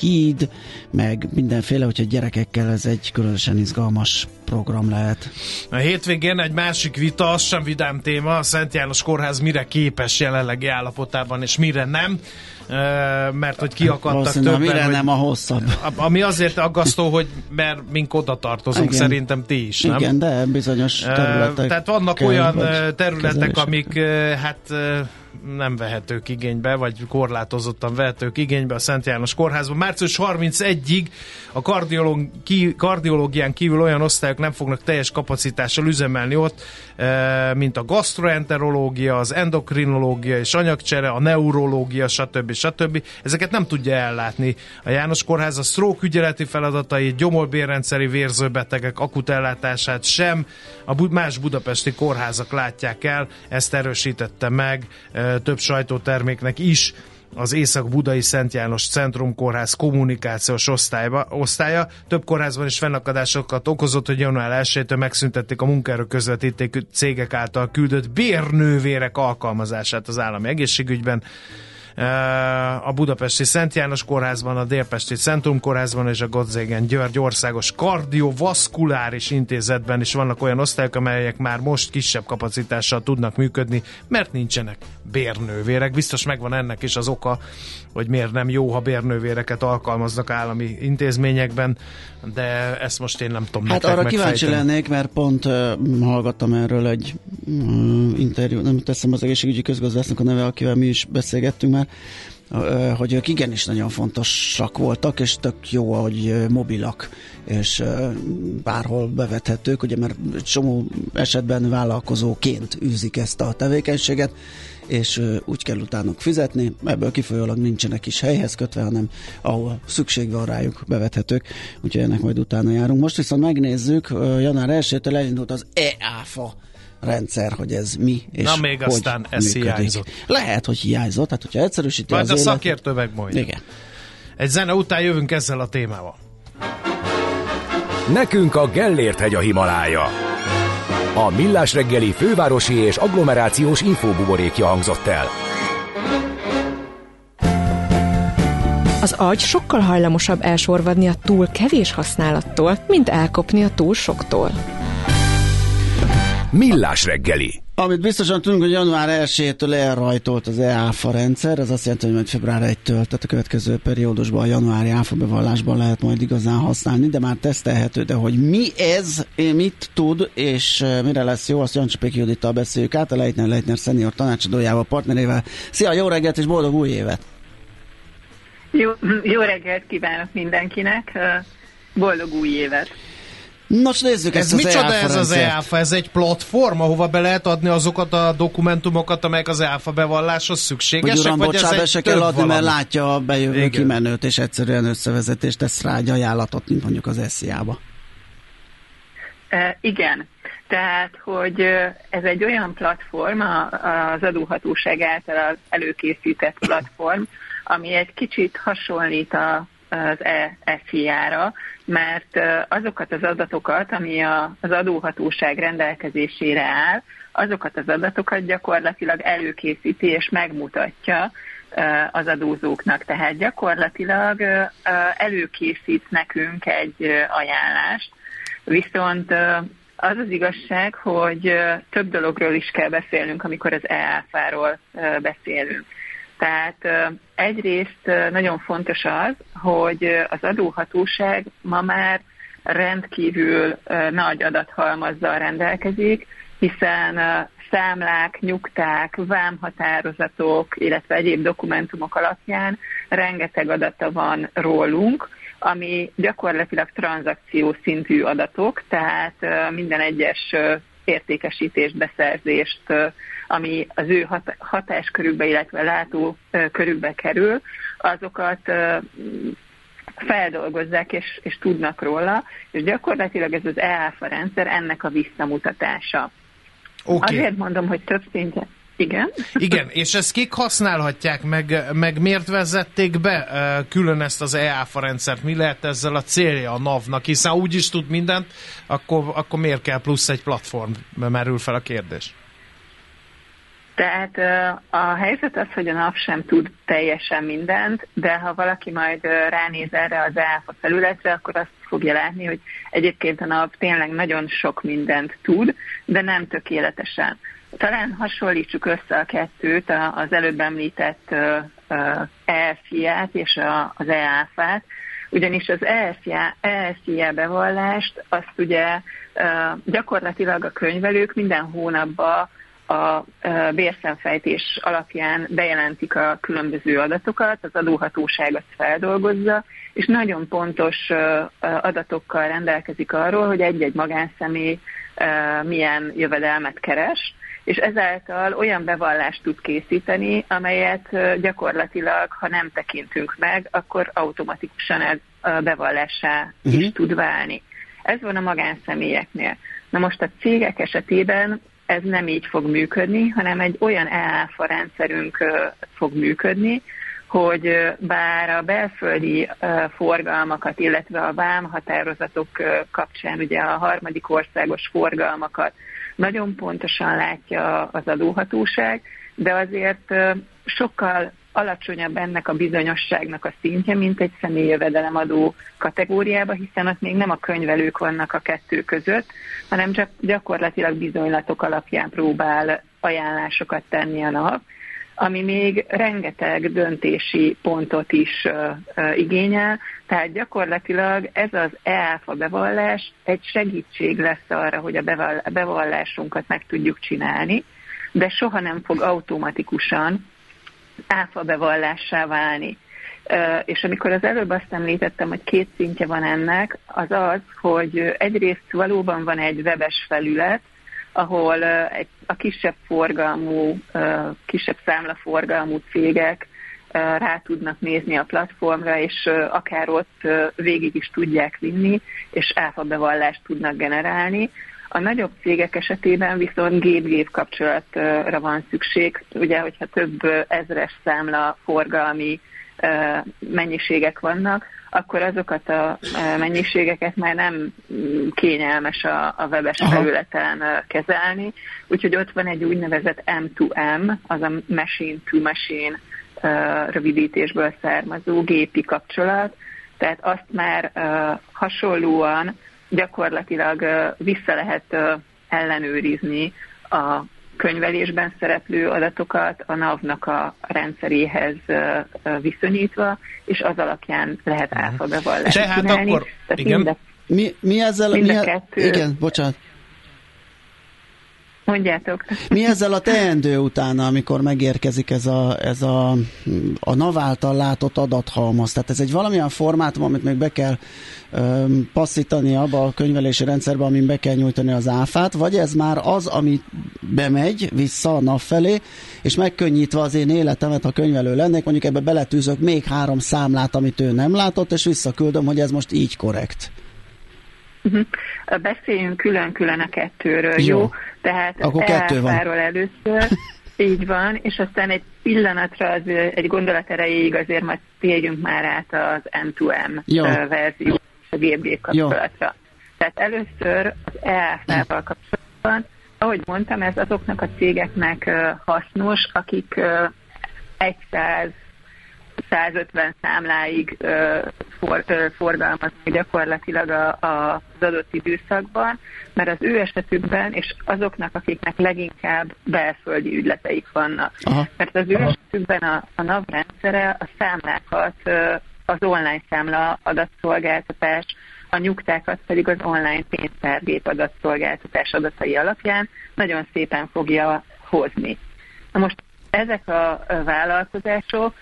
híd, meg mindenféle, úgyhogy gyerekekkel ez egy különösen izgalmas program lehet. A hétvégén egy másik vita, az sem vidám téma, a Szent János Kórház mire képes jelenlegi állapotában, és mire nem, mert hogy kiakadtak többen, mire hogy nem a hosszabb. Ami azért aggasztó, hogy mert mink oda tartozunk, Igen. szerintem ti is, nem? Igen, de bizonyos területek. Tehát vannak olyan területek, amik hát nem vehetők igénybe, vagy korlátozottan vehetők igénybe a Szent János Kórházban. Március 31-ig a kardiológ, ki, kardiológián kívül olyan osztályok nem fognak teljes kapacitással üzemelni ott, ö, mint a gastroenterológia, az endokrinológia és anyagcsere, a neurológia, stb. stb. Ezeket nem tudja ellátni. A János Kórház a stroke ügyeleti feladatai, gyomolbérrendszeri vérzőbetegek akut ellátását sem a más budapesti kórházak látják el, ezt erősítette meg ö, több sajtóterméknek is az Észak-Budai Szent János Centrum Kórház kommunikációs osztályba, osztálya. Több kórházban is fennakadásokat okozott, hogy január 1-től megszüntették a munkáról közvetíték cégek által küldött bérnővérek alkalmazását az állami egészségügyben a Budapesti Szent János Kórházban, a Délpesti Centrum Kórházban és a Godzégen György Országos Kardiovaszkuláris Intézetben is vannak olyan osztályok, amelyek már most kisebb kapacitással tudnak működni, mert nincsenek bérnővérek. Biztos megvan ennek is az oka, hogy miért nem jó, ha bérnővéreket alkalmaznak állami intézményekben, de ezt most én nem tudom Hát arra megfejteni. kíváncsi lennék, mert pont uh, hallgattam erről egy uh, interjú, nem teszem az egészségügyi közgazdásznak a neve, akivel mi is beszélgettünk már, uh, hogy ők igenis nagyon fontosak voltak, és tök jó, hogy mobilak, és uh, bárhol bevethetők, ugye mert csomó esetben vállalkozóként űzik ezt a tevékenységet, és úgy kell utánuk fizetni, ebből kifolyólag nincsenek is helyhez kötve, hanem ahol szükség van rájuk bevethetők, úgyhogy ennek majd utána járunk. Most viszont megnézzük, január 1-től elindult az EAFA rendszer, hogy ez mi, és Na még hogy aztán ez működik. hiányzott. Lehet, hogy hiányzott, tehát hogyha egyszerűsíti Majd az a élet... szakértő megmondja. Igen. Egy zene után jövünk ezzel a témával. Nekünk a Gellért hegy a Himalája. A Millás reggeli fővárosi és agglomerációs infóbuborékja hangzott el. Az agy sokkal hajlamosabb elsorvadni a túl kevés használattól, mint elkopni a túl soktól. Millás reggeli. Amit biztosan tudunk, hogy január 1-től elrajtolt az EÁFA rendszer, ez azt jelenti, hogy majd február 1-től, tehát a következő periódusban a januári áfa bevallásban lehet majd igazán használni, de már tesztelhető, de hogy mi ez, mit tud, és eh, mire lesz jó, azt Jancsi Péki Judittal beszéljük át, a Leitner Leitner szenior tanácsadójával, partnerével. Szia, jó reggelt és boldog új évet! Jó, jó reggelt kívánok mindenkinek, eh, boldog új évet! Nos, nézzük ez ezt az micsoda EAFA ez az EAFA? Ez egy platform, ahova be lehet adni azokat a dokumentumokat, amelyek az EAFA bevalláshoz szükségesek? Hogy uram, vagy bocsánat, se kell adni, valami? mert látja a bejövő Igen. kimenőt, és egyszerűen összevezetést tesz rá egy ajánlatot, mint mondjuk az SZIA-ba. E, igen, tehát, hogy e, ez egy olyan platform, a, az adóhatóság által előkészített platform, ami egy kicsit hasonlít a, az mert e, azokat az adatokat, ami a, az adóhatóság rendelkezésére áll, azokat az adatokat gyakorlatilag előkészíti és megmutatja az adózóknak. Tehát gyakorlatilag előkészít nekünk egy ajánlást, viszont az az igazság, hogy több dologról is kell beszélnünk, amikor az EAFA-ról e, beszélünk. Tehát egyrészt nagyon fontos az, hogy az adóhatóság ma már rendkívül nagy adathalmazzal rendelkezik, hiszen számlák, nyugták, vámhatározatok, illetve egyéb dokumentumok alapján rengeteg adata van rólunk, ami gyakorlatilag tranzakció szintű adatok, tehát minden egyes értékesítést, beszerzést, ami az ő hat- hatáskörükbe, illetve látókörükbe kerül, azokat feldolgozzák és, és tudnak róla, és gyakorlatilag ez az EAFA rendszer ennek a visszamutatása. Oké. Azért mondom, hogy több szinten. Igen. Igen, és ezt kik használhatják, meg, meg miért vezették be külön ezt az EAFA rendszert? Mi lehet ezzel a célja a NAV-nak? Hiszen úgy is tud mindent, akkor, akkor miért kell plusz egy platform? Merül fel a kérdés. Tehát a helyzet az, hogy a NAV sem tud teljesen mindent, de ha valaki majd ránéz erre az EAFA felületre, akkor azt fogja látni, hogy egyébként a NAV tényleg nagyon sok mindent tud, de nem tökéletesen. Talán hasonlítsuk össze a kettőt, az előbb említett EFI-át és az EAFA-t, ugyanis az ESZIA bevallást azt ugye gyakorlatilag a könyvelők minden hónapban a bérszemfejtés alapján bejelentik a különböző adatokat, az adóhatóság azt feldolgozza, és nagyon pontos adatokkal rendelkezik arról, hogy egy-egy magánszemély milyen jövedelmet keres, és ezáltal olyan bevallást tud készíteni, amelyet gyakorlatilag, ha nem tekintünk meg, akkor automatikusan ez a bevallássá uh-huh. is tud válni. Ez van a magánszemélyeknél. Na most a cégek esetében ez nem így fog működni, hanem egy olyan EAFA rendszerünk fog működni, hogy bár a belföldi forgalmakat, illetve a vámhatározatok kapcsán ugye a harmadik országos forgalmakat nagyon pontosan látja az adóhatóság, de azért sokkal alacsonyabb ennek a bizonyosságnak a szintje, mint egy személyi jövedelemadó kategóriába, hiszen ott még nem a könyvelők vannak a kettő között, hanem csak gyakorlatilag bizonylatok alapján próbál ajánlásokat tenni a nap, ami még rengeteg döntési pontot is uh, uh, igényel, tehát gyakorlatilag ez az EÁFA bevallás egy segítség lesz arra, hogy a bevallásunkat meg tudjuk csinálni, de soha nem fog automatikusan áfa bevallássá válni. És amikor az előbb azt említettem, hogy két szintje van ennek, az az, hogy egyrészt valóban van egy webes felület, ahol a kisebb forgalmú, kisebb számlaforgalmú cégek rá tudnak nézni a platformra, és akár ott végig is tudják vinni, és áfa bevallást tudnak generálni. A nagyobb cégek esetében viszont gép-gép kapcsolatra van szükség, ugye, hogyha több ezres számla forgalmi mennyiségek vannak, akkor azokat a mennyiségeket már nem kényelmes a, a webes Aha. felületen kezelni, úgyhogy ott van egy úgynevezett M2M, az a machine to machine rövidítésből származó gépi kapcsolat, tehát azt már hasonlóan gyakorlatilag vissza lehet ellenőrizni a könyvelésben szereplő adatokat a NAV-nak a rendszeréhez viszonyítva, és az alapján lehet mhm. áfa bevallást Tehát csinálni. akkor, Tehát igen. Mind mi, mi ezzel? Mind mi a kettő, igen, bocsánat. Mondjátok. Mi ezzel a teendő utána, amikor megérkezik ez a, ez a, a NAV által látott adathalmaz? Tehát ez egy valamilyen formátum, amit még be kell öm, passzítani abba a könyvelési rendszerbe, amin be kell nyújtani az áfát, vagy ez már az, ami bemegy vissza a NAV felé, és megkönnyítve az én életemet, ha könyvelő lennék, mondjuk ebbe beletűzök még három számlát, amit ő nem látott, és visszaküldöm, hogy ez most így korrekt. Uh-huh. Beszéljünk külön-külön a kettőről, jó? jó? Tehát Akkor kettő van. először, így van, és aztán egy pillanatra, az, egy gondolat erejéig azért majd térjünk már át az M2M jó. verzió, a GBG kapcsolatra. Jó. Tehát először az EAF-val kapcsolatban, ahogy mondtam, ez azoknak a cégeknek hasznos, akik 100 150 számláig for, forgalmazni gyakorlatilag a, a, az adott időszakban, mert az ő esetükben, és azoknak, akiknek leginkább belföldi ügyleteik vannak. Aha. Mert az ő Aha. esetükben a, a NAV rendszere a számlákat az online számla adatszolgáltatás, a nyugtákat pedig az online pénztárgép adatszolgáltatás adatai alapján nagyon szépen fogja hozni. Na most ezek a vállalkozások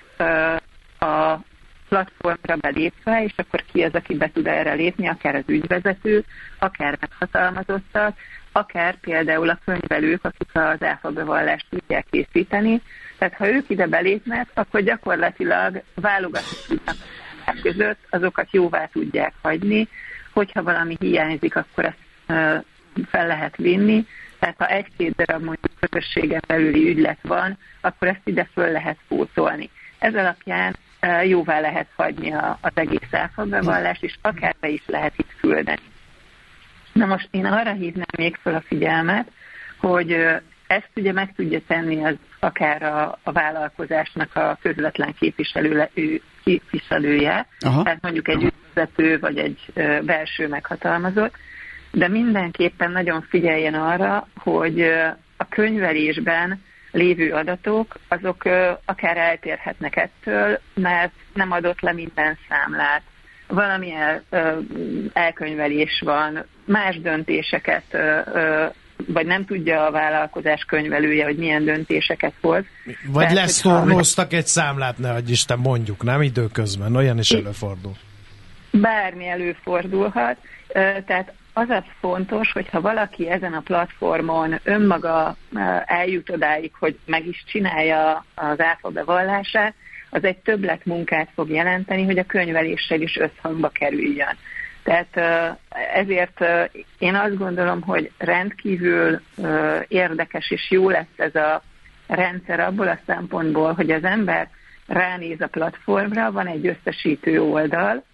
a platformra belépve, és akkor ki az, aki be tud erre lépni, akár az ügyvezető, akár meghatalmazottak, akár például a könyvelők, akik az áfa bevallást tudják készíteni. Tehát ha ők ide belépnek, akkor gyakorlatilag válogatni tudnak között, azokat jóvá tudják hagyni, hogyha valami hiányzik, akkor ezt fel lehet vinni, tehát ha egy-két darab mondjuk közösségen belüli ügylet van, akkor ezt ide föl lehet pótolni. Ez alapján jóvá lehet hagyni az egész elfoglalvást, és akár be is lehet itt küldeni. Na most én arra hívnám még fel a figyelmet, hogy ezt ugye meg tudja tenni az akár a, a vállalkozásnak a közvetlen képviselő, képviselője, Aha. tehát mondjuk egy ügyvezető vagy egy belső meghatalmazott, de mindenképpen nagyon figyeljen arra, hogy a könyvelésben lévő adatok, azok akár eltérhetnek ettől, mert nem adott le minden számlát. Valami el, elkönyvelés van, más döntéseket, vagy nem tudja a vállalkozás könyvelője, hogy milyen döntéseket hoz. Vagy lesztornoztak egy számlát, ne adj Isten, mondjuk, nem időközben, olyan is előfordul. Bármi előfordulhat, tehát az az fontos, hogyha valaki ezen a platformon önmaga eljut odáig, hogy meg is csinálja az áfa bevallását, az egy többlet munkát fog jelenteni, hogy a könyveléssel is összhangba kerüljön. Tehát ezért én azt gondolom, hogy rendkívül érdekes és jó lesz ez a rendszer abból a szempontból, hogy az ember ránéz a platformra, van egy összesítő oldal,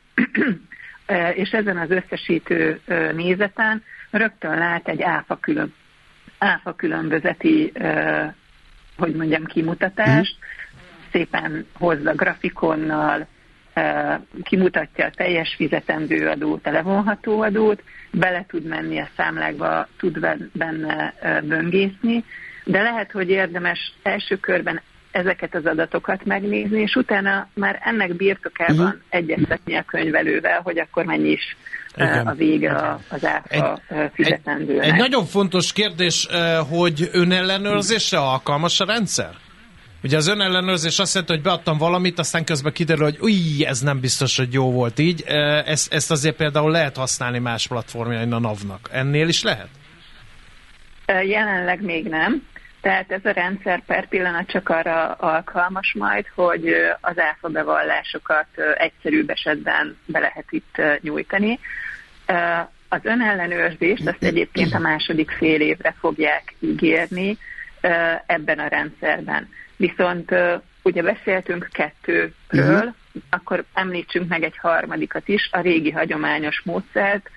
és ezen az összesítő nézeten rögtön lát egy áfa, külön, áfa különbözeti, hogy mondjam, kimutatást, szépen hozza grafikonnal, kimutatja a teljes fizetendő adót, a levonható adót, bele tud menni a számlákba, tud benne böngészni, de lehet, hogy érdemes első körben ezeket az adatokat megnézni, és utána már ennek birtokában uh-huh. egyeztetni a könyvelővel, hogy akkor mennyi is Igen. a vége az áfa fizetendőnek. Egy, egy nagyon fontos kérdés, hogy önellenőrzésre alkalmas a rendszer? Ugye az önellenőrzés azt jelenti, hogy beadtam valamit, aztán közben kiderül, hogy új, ez nem biztos, hogy jó volt így. Ezt, ezt azért például lehet használni más platformjain a NAV-nak. Ennél is lehet? Jelenleg még nem. Tehát ez a rendszer per pillanat csak arra alkalmas majd, hogy az áfa bevallásokat egyszerűbb esetben be lehet itt nyújtani. Az önellenőrzést azt egyébként a második fél évre fogják ígérni ebben a rendszerben. Viszont ugye beszéltünk kettőről, uh-huh. akkor említsünk meg egy harmadikat is, a régi hagyományos módszert,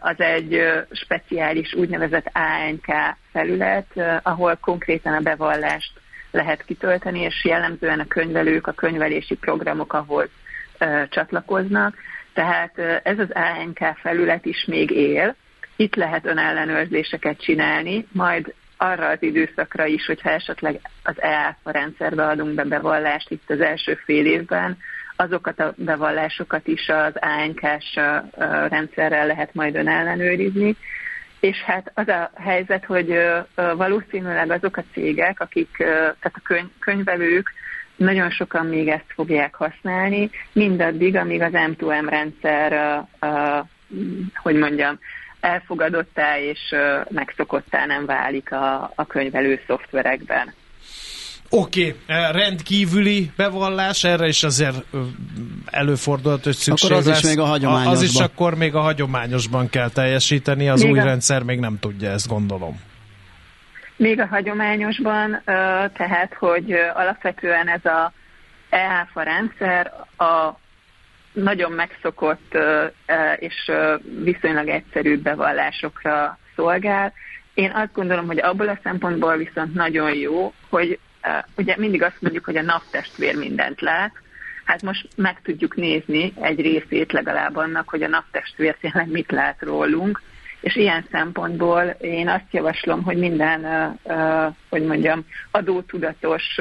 az egy speciális úgynevezett ANK felület, ahol konkrétan a bevallást lehet kitölteni, és jellemzően a könyvelők, a könyvelési programok ahhoz csatlakoznak. Tehát ez az ANK felület is még él, itt lehet önellenőrzéseket csinálni, majd arra az időszakra is, hogyha esetleg az EAFA rendszerbe adunk be bevallást itt az első fél évben, azokat a bevallásokat is az ANK-s rendszerrel lehet majd ön ellenőrizni. És hát az a helyzet, hogy valószínűleg azok a cégek, akik, tehát a könyv, könyvelők, nagyon sokan még ezt fogják használni, mindaddig, amíg az M2M rendszer, hogy mondjam, elfogadottá és megszokottá nem válik a, a könyvelő szoftverekben. Oké, okay. Eh, rendkívüli bevallás, erre is azért előfordult, hogy szükség akkor az lesz. is még a hagyományosban. Az is akkor még a hagyományosban kell teljesíteni, az még új a... rendszer még nem tudja ezt, gondolom. Még a hagyományosban, tehát, hogy alapvetően ez a EAFA rendszer a nagyon megszokott és viszonylag egyszerű bevallásokra szolgál. Én azt gondolom, hogy abból a szempontból viszont nagyon jó, hogy ugye mindig azt mondjuk, hogy a naptestvér mindent lát, hát most meg tudjuk nézni egy részét legalább annak, hogy a naptestvér tényleg mit lát rólunk, és ilyen szempontból én azt javaslom, hogy minden, hogy mondjam, adótudatos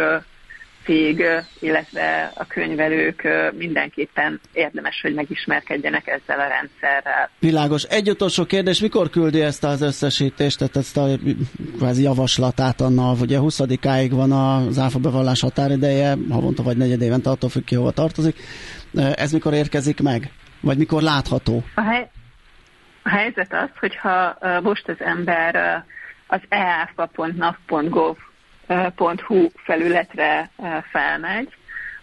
cég, illetve a könyvelők mindenképpen érdemes, hogy megismerkedjenek ezzel a rendszerrel. Világos. Egy utolsó kérdés, mikor küldi ezt az összesítést, tehát ezt a kvázi javaslatát annak, ugye 20-áig van az áfa bevallás határideje, havonta vagy negyed évente, attól függ ki, hova tartozik. Ez mikor érkezik meg? Vagy mikor látható? A, hely, a helyzet az, hogyha most az ember az eafa.nav.gov hu felületre felmegy,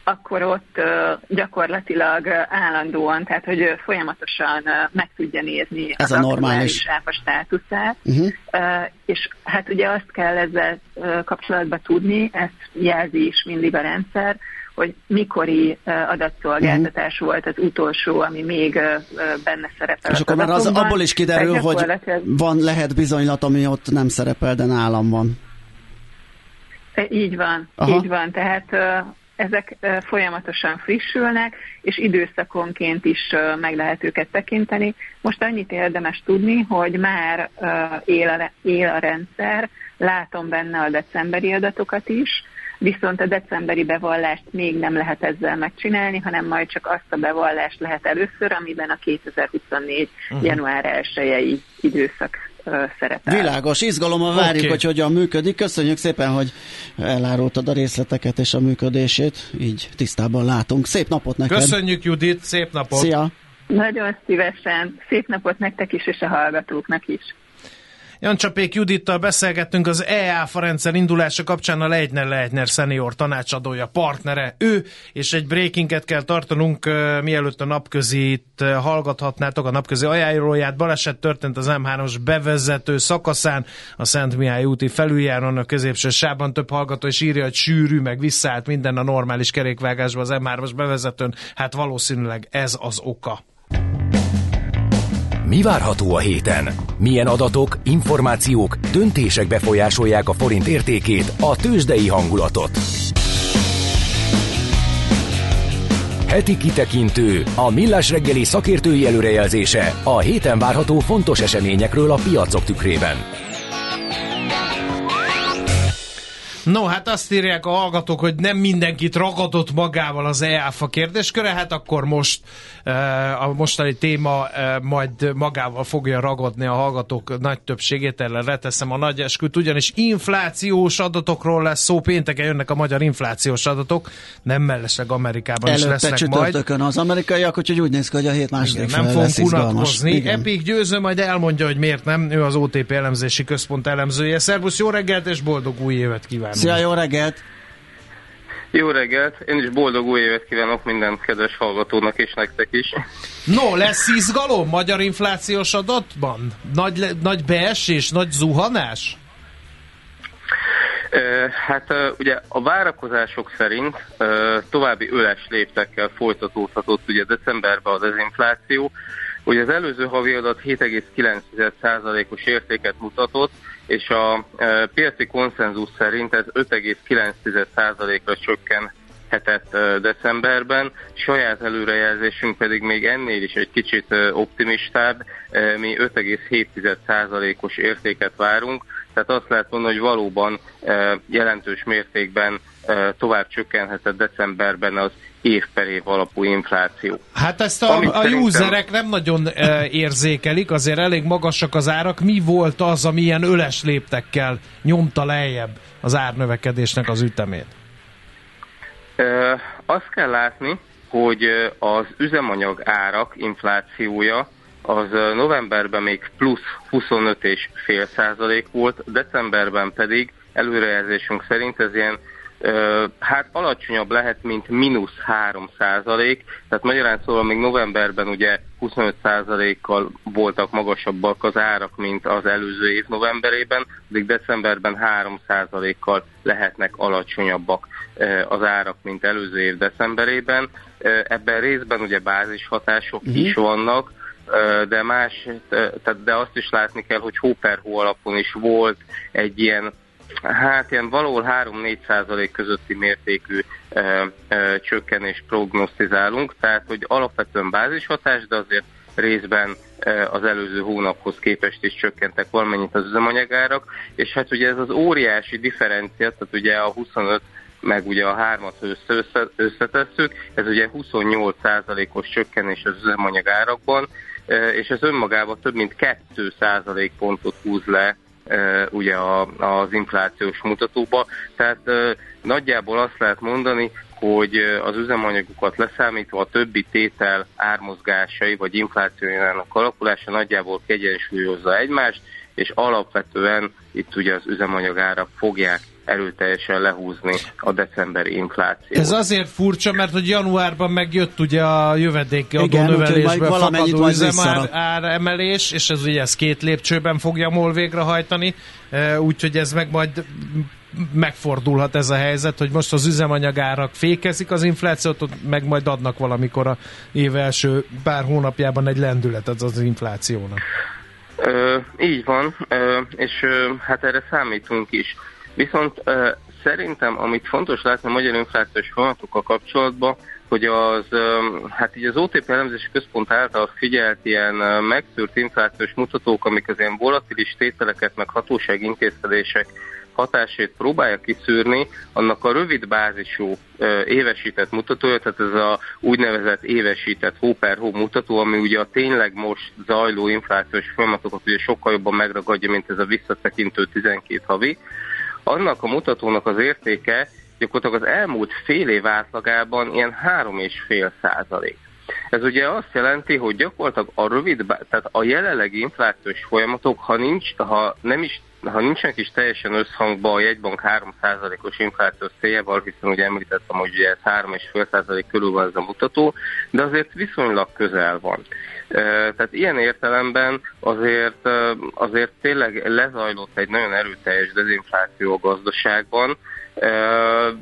akkor ott gyakorlatilag állandóan, tehát hogy folyamatosan meg tudja nézni Ez a, a normális áfa státuszát, uh-huh. és hát ugye azt kell ezzel kapcsolatban tudni, ezt jelzi is mindig a rendszer, hogy mikori adatszolgáltatás uh-huh. volt az utolsó, ami még benne szerepel. És akkor már az abból is kiderül, hogy van, lehet bizonylat, ami ott nem szerepel, de nálam van. Így van, Aha. így van. Tehát ezek folyamatosan frissülnek, és időszakonként is meg lehet őket tekinteni. Most annyit érdemes tudni, hogy már él a, él a rendszer, látom benne a decemberi adatokat is, viszont a decemberi bevallást még nem lehet ezzel megcsinálni, hanem majd csak azt a bevallást lehet először, amiben a 2024. Uh-huh. január 1 időszak szerepel. Világos, izgalommal várjuk, okay. hogy hogyan működik. Köszönjük szépen, hogy elárultad a részleteket és a működését, így tisztában látunk. Szép napot neked! Köszönjük Judit, szép napot! Szia! Nagyon szívesen, szép napot nektek is, és a hallgatóknak is. Jancsapék Judittal beszélgettünk az EÁFA rendszer indulása kapcsán a Leitner Leitner senior tanácsadója, partnere. Ő, és egy breakinget kell tartanunk, mielőtt a napközit hallgathatnátok, a napközi ajánlóját. Baleset történt az M3-os bevezető szakaszán, a Szent Mihály úti felüljáron, a középső sában több hallgató is írja, hogy sűrű, meg visszaállt minden a normális kerékvágásba az M3-as bevezetőn. Hát valószínűleg ez az oka. Mi várható a héten? Milyen adatok, információk, döntések befolyásolják a forint értékét, a tőzsdei hangulatot? Heti kitekintő, a millás reggeli szakértői előrejelzése a héten várható fontos eseményekről a piacok tükrében. No, hát azt írják a hallgatók, hogy nem mindenkit ragadott magával az EÁFA kérdésköre, hát akkor most uh, a mostani téma uh, majd magával fogja ragadni a hallgatók nagy többségét, ellen reteszem a nagy esküt, ugyanis inflációs adatokról lesz szó, pénteken jönnek a magyar inflációs adatok, nem mellesleg Amerikában Előtte is lesznek majd. az amerikaiak, úgyhogy úgy néz ki, hogy a hét második Igen, nem fogunk unatkozni. Igen. Epik győző majd elmondja, hogy miért nem. Ő az OTP elemzési központ elemzője. Szervusz, jó reggelt és boldog új évet kívánok! Szia, jó reggelt! Jó reggelt! Én is boldog új évet kívánok minden kedves hallgatónak és nektek is. No, lesz izgalom magyar inflációs adatban? Nagy, nagy beesés, nagy zuhanás? Hát ugye a várakozások szerint további öles léptekkel folytatódhatott ugye decemberben a dezinfláció. Ugye az előző havi adat 7,9%-os értéket mutatott, és a ö, piaci konszenzus szerint ez 5,9%-ra csökkenhetett ö, decemberben. Saját előrejelzésünk pedig még ennél is egy kicsit ö, optimistább, mi 5,7%-os értéket várunk, tehát azt lehet mondani, hogy valóban jelentős mértékben tovább csökkenhetett decemberben az év per év alapú infláció. Hát ezt a, Amit a szerintem- userek nem nagyon érzékelik, azért elég magasak az árak. Mi volt az, ami ilyen öles léptekkel nyomta lejjebb az árnövekedésnek az ütemét? Azt kell látni, hogy az üzemanyag árak inflációja az novemberben még plusz 25,5 százalék volt, decemberben pedig előrejelzésünk szerint ez ilyen hát alacsonyabb lehet, mint mínusz 3 százalék, tehát magyarán szóval még novemberben ugye 25 százalékkal voltak magasabbak az árak, mint az előző év novemberében, addig decemberben 3 százalékkal lehetnek alacsonyabbak az árak, mint előző év decemberében. Ebben részben ugye bázis hatások uh-huh. is vannak, de más, de azt is látni kell, hogy hó per hó alapon is volt egy ilyen Hát ilyen valahol 3-4 százalék közötti mértékű ö, ö, csökkenést prognosztizálunk, tehát hogy alapvetően bázishatás, de azért részben az előző hónaphoz képest is csökkentek valamennyit az üzemanyagárak, és hát ugye ez az óriási differencia, tehát ugye a 25 meg ugye a hármat össze, össze, összetesszük, ez ugye 28 százalékos csökkenés az üzemanyagárakban, és ez önmagában több mint 2 százalék pontot húz le ugye a, az inflációs mutatóba. Tehát nagyjából azt lehet mondani, hogy az üzemanyagokat leszámítva a többi tétel ármozgásai vagy inflációjának alakulása nagyjából kiegyensúlyozza egymást, és alapvetően itt ugye az üzemanyagárak fogják erőteljesen lehúzni a decemberi inflációt. Ez azért furcsa, mert hogy januárban megjött ugye a jövedéki adónövelésből fakadó üzemár áremelés, és ez ugye ez két lépcsőben fogja MOL végrehajtani, e, úgyhogy ez meg majd megfordulhat ez a helyzet, hogy most az üzemanyagárak fékezik az inflációt, meg majd adnak valamikor a év első pár hónapjában egy lendületet az inflációnak. Ö, így van, ö, és ö, hát erre számítunk is. Viszont szerintem, amit fontos látni a magyar inflációs folyamatokkal kapcsolatban, hogy az, hát így az OTP elemzési központ által figyelt ilyen megszűrt inflációs mutatók, amik az ilyen volatilis tételeket, meg hatósági intézkedések hatásét próbálja kiszűrni, annak a rövid bázisú évesített mutatója, tehát ez a úgynevezett évesített hó per hó mutató, ami ugye a tényleg most zajló inflációs folyamatokat ugye sokkal jobban megragadja, mint ez a visszatekintő 12 havi. Annak a mutatónak az értéke gyakorlatilag az elmúlt fél év átlagában ilyen 3,5 százalék. Ez ugye azt jelenti, hogy gyakorlatilag a rövid, tehát a jelenlegi inflációs folyamatok, ha, nincs, ha nem is ha nincsenek is teljesen összhangban a jegybank 3%-os inflációs céljával, hiszen ugye említettem, hogy ugye ez 3,5% körül van ez a mutató, de azért viszonylag közel van. Tehát ilyen értelemben azért, azért tényleg lezajlott egy nagyon erőteljes dezinfláció a gazdaságban,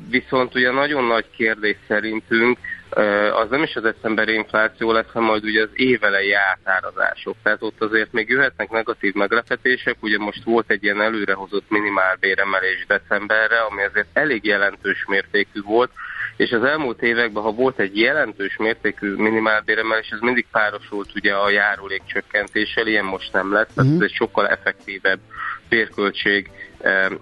viszont ugye nagyon nagy kérdés szerintünk, az nem is az decemberi infláció lesz, hanem majd ugye az évelei átárazások. Tehát ott azért még jöhetnek negatív meglepetések, ugye most volt egy ilyen előrehozott minimálbéremelés decemberre, ami azért elég jelentős mértékű volt, és az elmúlt években, ha volt egy jelentős mértékű minimálbéremelés, ez mindig párosult ugye a járulék csökkentéssel, ilyen most nem lesz, tehát mhm. ez egy sokkal effektívebb bérköltség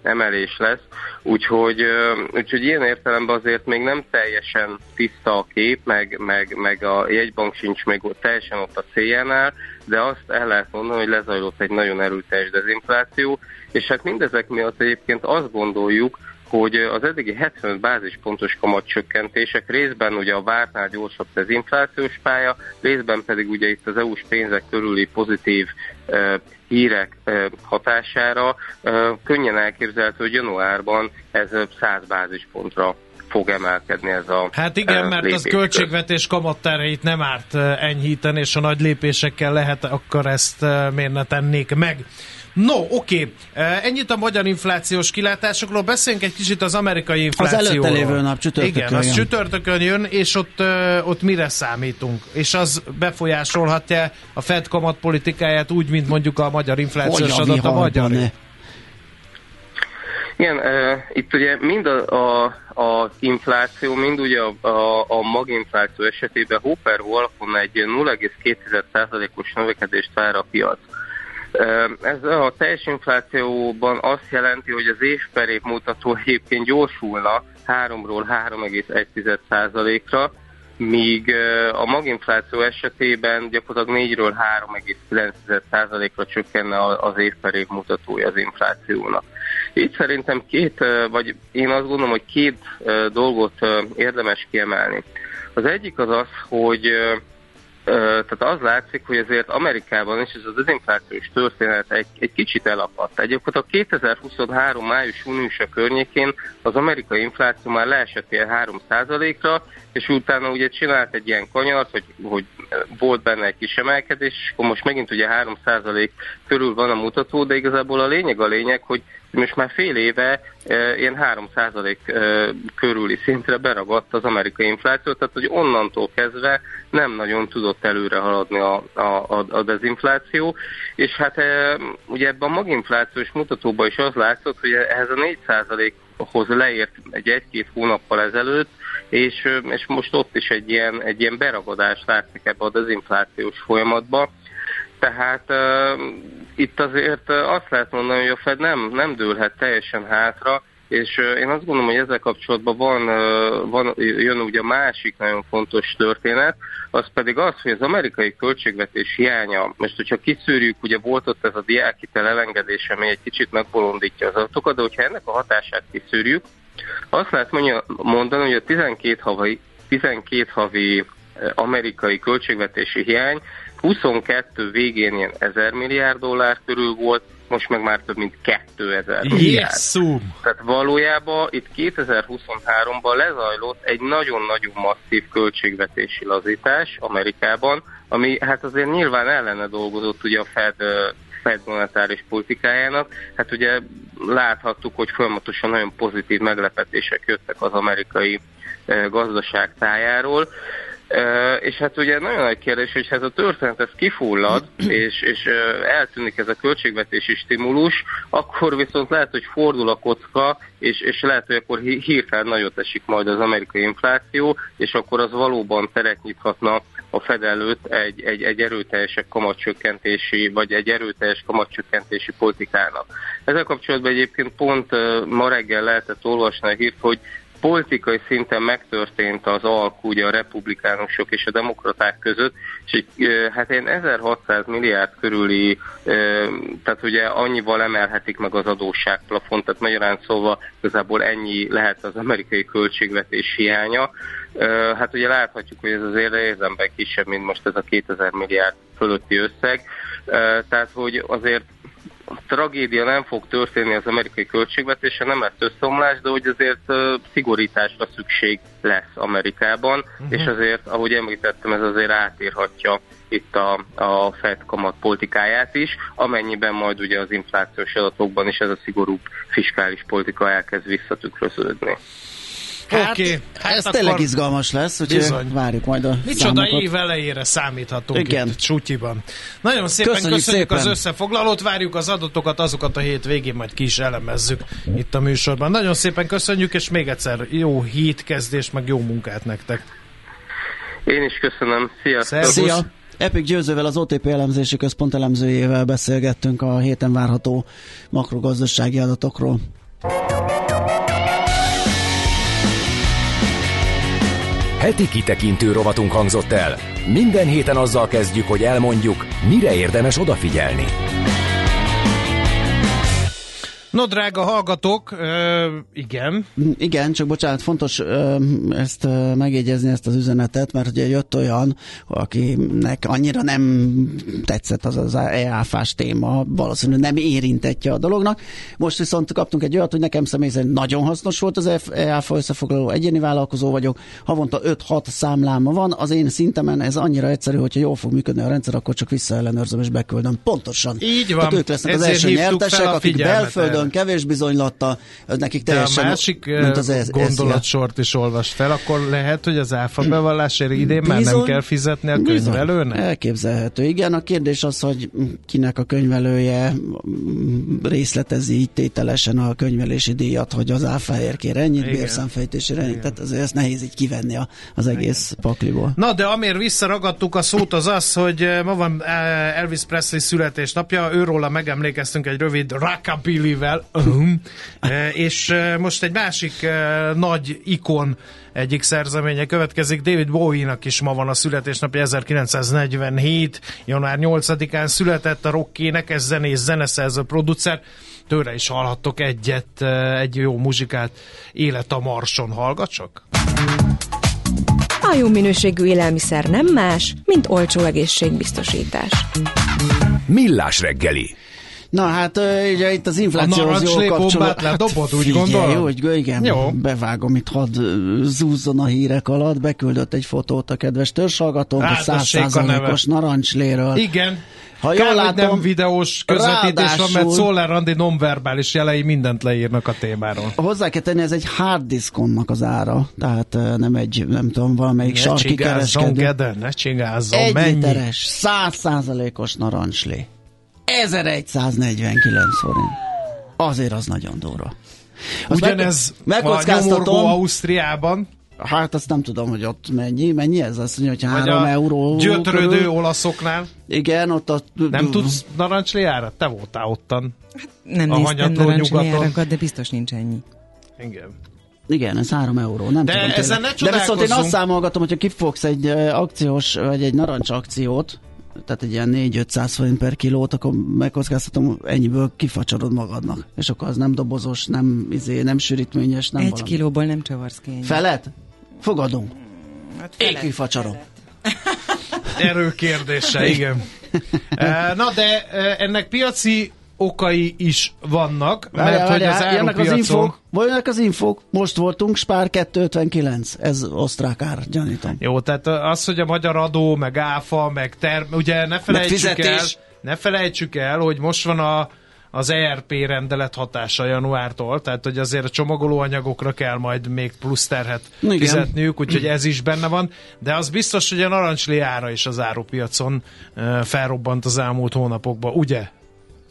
emelés lesz, úgyhogy, úgyhogy ilyen értelemben azért még nem teljesen tiszta a kép, meg, meg, meg a jegybank sincs még teljesen ott a céljánál, de azt el lehet mondani, hogy lezajlott egy nagyon erőteljes dezinfláció, és hát mindezek miatt egyébként azt gondoljuk, hogy az eddigi 75 bázispontos kamatcsökkentések részben ugye a vártnál gyorsabb dezinflációs pálya, részben pedig ugye itt az EU-s pénzek körüli pozitív e, hírek e, hatására e, könnyen elképzelhető, hogy januárban ez 100 bázispontra fog emelkedni ez a Hát igen, mert az költségvetés kamatterheit nem árt enyhíteni, és a nagy lépésekkel lehet, akkor ezt miért ne tennék meg. No, oké. Okay. Ennyit a magyar inflációs kilátásokról. Beszéljünk egy kicsit az amerikai inflációról. Az előtte lévő nap csütörtökön Igen, az csütörtökön jön, és ott, ott mire számítunk? És az befolyásolhatja a Fed kamat politikáját úgy, mint mondjuk a magyar inflációs adat a magyar. Ne? Igen, uh, itt ugye mind a, a, a infláció, mind ugye a, a, a maginfláció esetében Hooper alapon egy 0,2%-os növekedést vár a piac. Ez a teljes inflációban azt jelenti, hogy az év per év mutató egyébként gyorsulna 3-ról 3,1%-ra, míg a maginfláció esetében gyakorlatilag 4-ről 3,9%-ra csökkenne az év per év mutatója az inflációnak. Itt szerintem két, vagy én azt gondolom, hogy két dolgot érdemes kiemelni. Az egyik az az, hogy tehát az látszik, hogy azért Amerikában is ez a dezinflációs történet egy, egy kicsit elapadt. Egyébként a 2023 május-júniusa környékén az amerikai infláció már leesett ilyen 3%-ra, és utána ugye csinált egy ilyen kanyart, hogy, hogy volt benne egy kis emelkedés, és akkor most megint ugye 3% körül van a mutató, de igazából a lényeg a lényeg, hogy most már fél éve ilyen 3% e, körüli szintre beragadt az amerikai infláció, tehát hogy onnantól kezdve nem nagyon tudott előre haladni a, a, a dezinfláció, és hát ugye ebben a maginflációs mutatóban is az látszott, hogy ehhez a 4%-hoz leért egy egy-két hónappal ezelőtt, és, és most ott is egy ilyen, egy ilyen beragadás látszik ebbe a dezinflációs folyamatba, tehát itt azért azt lehet mondani, hogy a Fed nem, nem dőlhet teljesen hátra, és én azt gondolom, hogy ezzel kapcsolatban van, van, jön ugye másik nagyon fontos történet, az pedig az, hogy az amerikai költségvetés hiánya, most hogyha kiszűrjük, ugye volt ott ez a diákitel elengedése, ami egy kicsit megbolondítja az adatokat, de hogyha ennek a hatását kiszűrjük, azt lehet mondani, hogy a 12 havi, 12 havi amerikai költségvetési hiány 22 végén ilyen 1000 milliárd dollár körül volt, most meg már több mint 2000 milliárd. Tehát valójában itt 2023-ban lezajlott egy nagyon-nagyon masszív költségvetési lazítás Amerikában, ami hát azért nyilván ellene dolgozott ugye a Fed Fed monetáris politikájának. Hát ugye láthattuk, hogy folyamatosan nagyon pozitív meglepetések jöttek az amerikai gazdaság tájáról. És hát ugye nagyon nagy kérdés, hogy ez a történet ez kifullad, és, és eltűnik ez a költségvetési stimulus, akkor viszont lehet, hogy fordul a kocka, és, és lehet, hogy akkor hirtelen nagyot esik majd az amerikai infláció, és akkor az valóban teret nyithatna a Fed előtt egy, egy, egy erőteljesek kamatcsökkentési, vagy egy erőteljes kamatcsökkentési politikának. Ezzel kapcsolatban egyébként pont ma reggel lehetett olvasni a hírt, hogy politikai szinten megtörtént az alkú ugye a republikánusok és a demokraták között, és hát én 1600 milliárd körüli, tehát ugye annyival emelhetik meg az adósságplafont, tehát magyarán szóval igazából ennyi lehet az amerikai költségvetés hiánya. Hát ugye láthatjuk, hogy ez azért érzemben kisebb, mint most ez a 2000 milliárd fölötti összeg, tehát hogy azért tragédia nem fog történni az amerikai költségvetése, nem lesz összeomlás, de hogy azért szigorításra szükség lesz Amerikában, uh-huh. és azért, ahogy említettem, ez azért átírhatja itt a, a Fed kamat politikáját is, amennyiben majd ugye az inflációs adatokban is ez a szigorú fiskális politika elkezd visszatükröződni. Hát, okay. hát ez akkor... tényleg izgalmas lesz, úgyhogy bizony. várjuk majd a Micsoda számokat. év elejére számíthatunk Igen. itt Csutyiban. Nagyon szépen köszönjük, köszönjük szépen. az összefoglalót, várjuk az adatokat, azokat a hét végén majd ki is elemezzük itt a műsorban. Nagyon szépen köszönjük, és még egyszer jó kezdés, meg jó munkát nektek. Én is köszönöm. Sziasztok! Szia! Epic Győzővel, az OTP elemzési központ elemzőjével beszélgettünk a héten várható makrogazdasági adatokról. Heti kitekintő rovatunk hangzott el. Minden héten azzal kezdjük, hogy elmondjuk, mire érdemes odafigyelni. No, drága hallgatók, ö, igen. Igen, csak bocsánat, fontos ö, ezt ö, megjegyezni, ezt az üzenetet, mert ugye jött olyan, akinek annyira nem tetszett az az EAFás téma, valószínűleg nem érintetje a dolognak. Most viszont kaptunk egy olyat, hogy nekem személy szerint nagyon hasznos volt az EAFA összefoglaló, egyéni vállalkozó vagyok, havonta 5-6 számláma van, az én szintemen ez annyira egyszerű, hogyha jól fog működni a rendszer, akkor csak visszaellenőrzöm és beküldöm. Pontosan. Így van. Tehát ők lesznek Ezért az első nyertesek, akik belföldön nagyon kevés bizonylatta, az nekik teljesen... De a másik mint az ez, gondolatsort is olvast fel, akkor lehet, hogy az áfa bevallásért idén Bizony, már nem kell fizetni a könyvelőnek? Elképzelhető. Igen, a kérdés az, hogy kinek a könyvelője részletezi így tételesen a könyvelési díjat, hogy az áfáért kér ennyit, bérszámfejtésére ennyit, tehát azért ezt nehéz így kivenni a, az egész Igen. pakliból. Na, de amért visszaragadtuk a szót az az, hogy ma van Elvis Presley születésnapja, őróla megemlékeztünk egy rövid rockabilly-vel, el. és most egy másik nagy ikon egyik szerzeménye következik. David Bowie-nak is ma van a születésnapja, 1947. január 8-án született a rock énekes zenész, zeneszerző, producer. Tőle is hallhattok egyet, egy jó muzsikát. Élet a Marson, hallgatsak? A jó minőségű élelmiszer nem más, mint olcsó egészségbiztosítás. Millás reggeli Na hát ugye itt az inflációhoz jól kapcsolódott. Hát, dobod, úgy figyelj, hogy igen, jó. bevágom itt, hadd zúzzon a hírek alatt, beküldött egy fotót a kedves törzsalgatónk, a százszázalékos narancsléről. Igen. Ha jól Kár, látom, nem videós közvetítés van, mert Szoller Andi nonverbális jelei mindent leírnak a témáról. Hozzá kell tenni, ez egy hard diszkonnak az ára, tehát nem egy, nem tudom, valamelyik ne sarki kereskedő. Gede, ne csigázzon, egy mennyi? literes, száz százalékos narancslé. 1149 forint. Azért az nagyon durva. Azt Ugyanez meg, a nyomorgó Ausztriában. Hát azt nem tudom, hogy ott mennyi. Mennyi ez? Azt mondja, hogy 3 euró. Gyötrődő körül. olaszoknál. Igen, ott a... Nem tudsz narancsliára? Te voltál ottan. Hát nem a néztem narancsliárakat, de biztos nincs ennyi. Igen. Igen, ez 3 euró, nem de tudom. Ezen ne De viszont én azt számolgatom, hogyha kifogsz egy akciós, vagy egy narancs akciót, tehát egy ilyen 4-500 forint per kilót, akkor megkockáztatom, ennyiből kifacsarod magadnak. És akkor az nem dobozos, nem, izé, nem sűrítményes, nem Egy valami. kilóból nem csavarsz ki ennyi. Felet? Fogadunk. Hát felet, Én kifacsarom. Erő kérdése, igen. Eh, na de eh, ennek piaci okai is vannak, mert várjál, hogy az jönnek az infók, jönnek az infók, most voltunk, Spár 259, ez osztrák ár, gyanítom. Jó, tehát az, hogy a magyar adó, meg áfa, meg term, ugye ne felejtsük el, ne felejtsük el, hogy most van a az ERP rendelet hatása januártól, tehát hogy azért a csomagolóanyagokra kell majd még plusz terhet Igen. fizetniük, úgyhogy ez is benne van, de az biztos, hogy a narancslé ára is az árupiacon felrobbant az elmúlt hónapokban, ugye?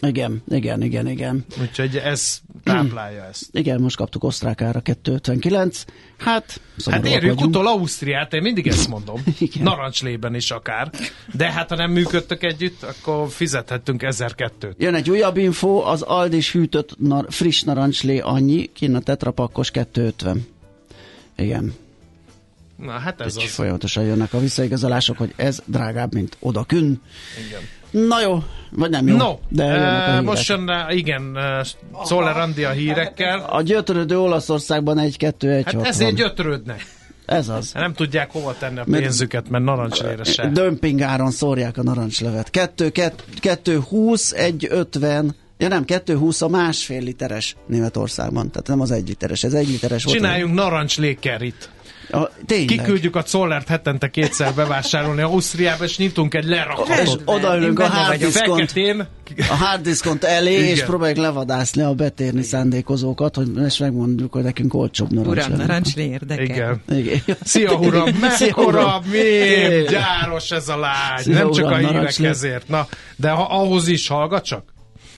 Igen, igen, igen, igen. Úgyhogy ez táplálja ezt. Igen, most kaptuk osztrákára 259. Hát, hát érjük vagyunk. utol Ausztriát, én mindig ezt mondom. igen. Narancslében is akár. De hát, ha nem működtök együtt, akkor fizethettünk 1002 Jön egy újabb info, az Aldis hűtött nar- friss narancslé annyi, kinn a tetrapakkos 250. Igen. Na, hát ez Úgy az. folyamatosan jönnek a visszaigazolások, hogy ez drágább, mint odakün. Igen. Na jó, vagy nem jó. No, de hírek. most jön, uh, igen, uh, Szoller Andi a hírekkel. A gyötrődő Olaszországban 1-2-1 Hát van. ezért gyötrődnek. Ez az. Nem tudják hova tenni a pénzüket, mert narancslére se. Dömpingáron szórják a narancslevet. 2, 2, 20, 1, 50, ja nem, 2, 20 a másfél literes Németországban. Tehát nem az egy literes, ez egy literes. Csináljunk narancslékerit. A, tényleg. Kiküldjük a Zollert hetente kétszer bevásárolni Ausztriába, és nyitunk egy És lerakhatót. odaülünk a Én benne hard vagyok. diskont, Feketén. a hard diskont elé, Igen. és próbáljuk levadászni a betérni szándékozókat, hogy és megmondjuk, hogy nekünk olcsóbb narancs Uram, lenne. narancs érdekel. Igen. Igen. Szia, uram! Mekkora mém, gyáros ez a lány! Szia, Nem csak uram, a hírek ezért. Na, de ha, ahhoz is hallgat csak.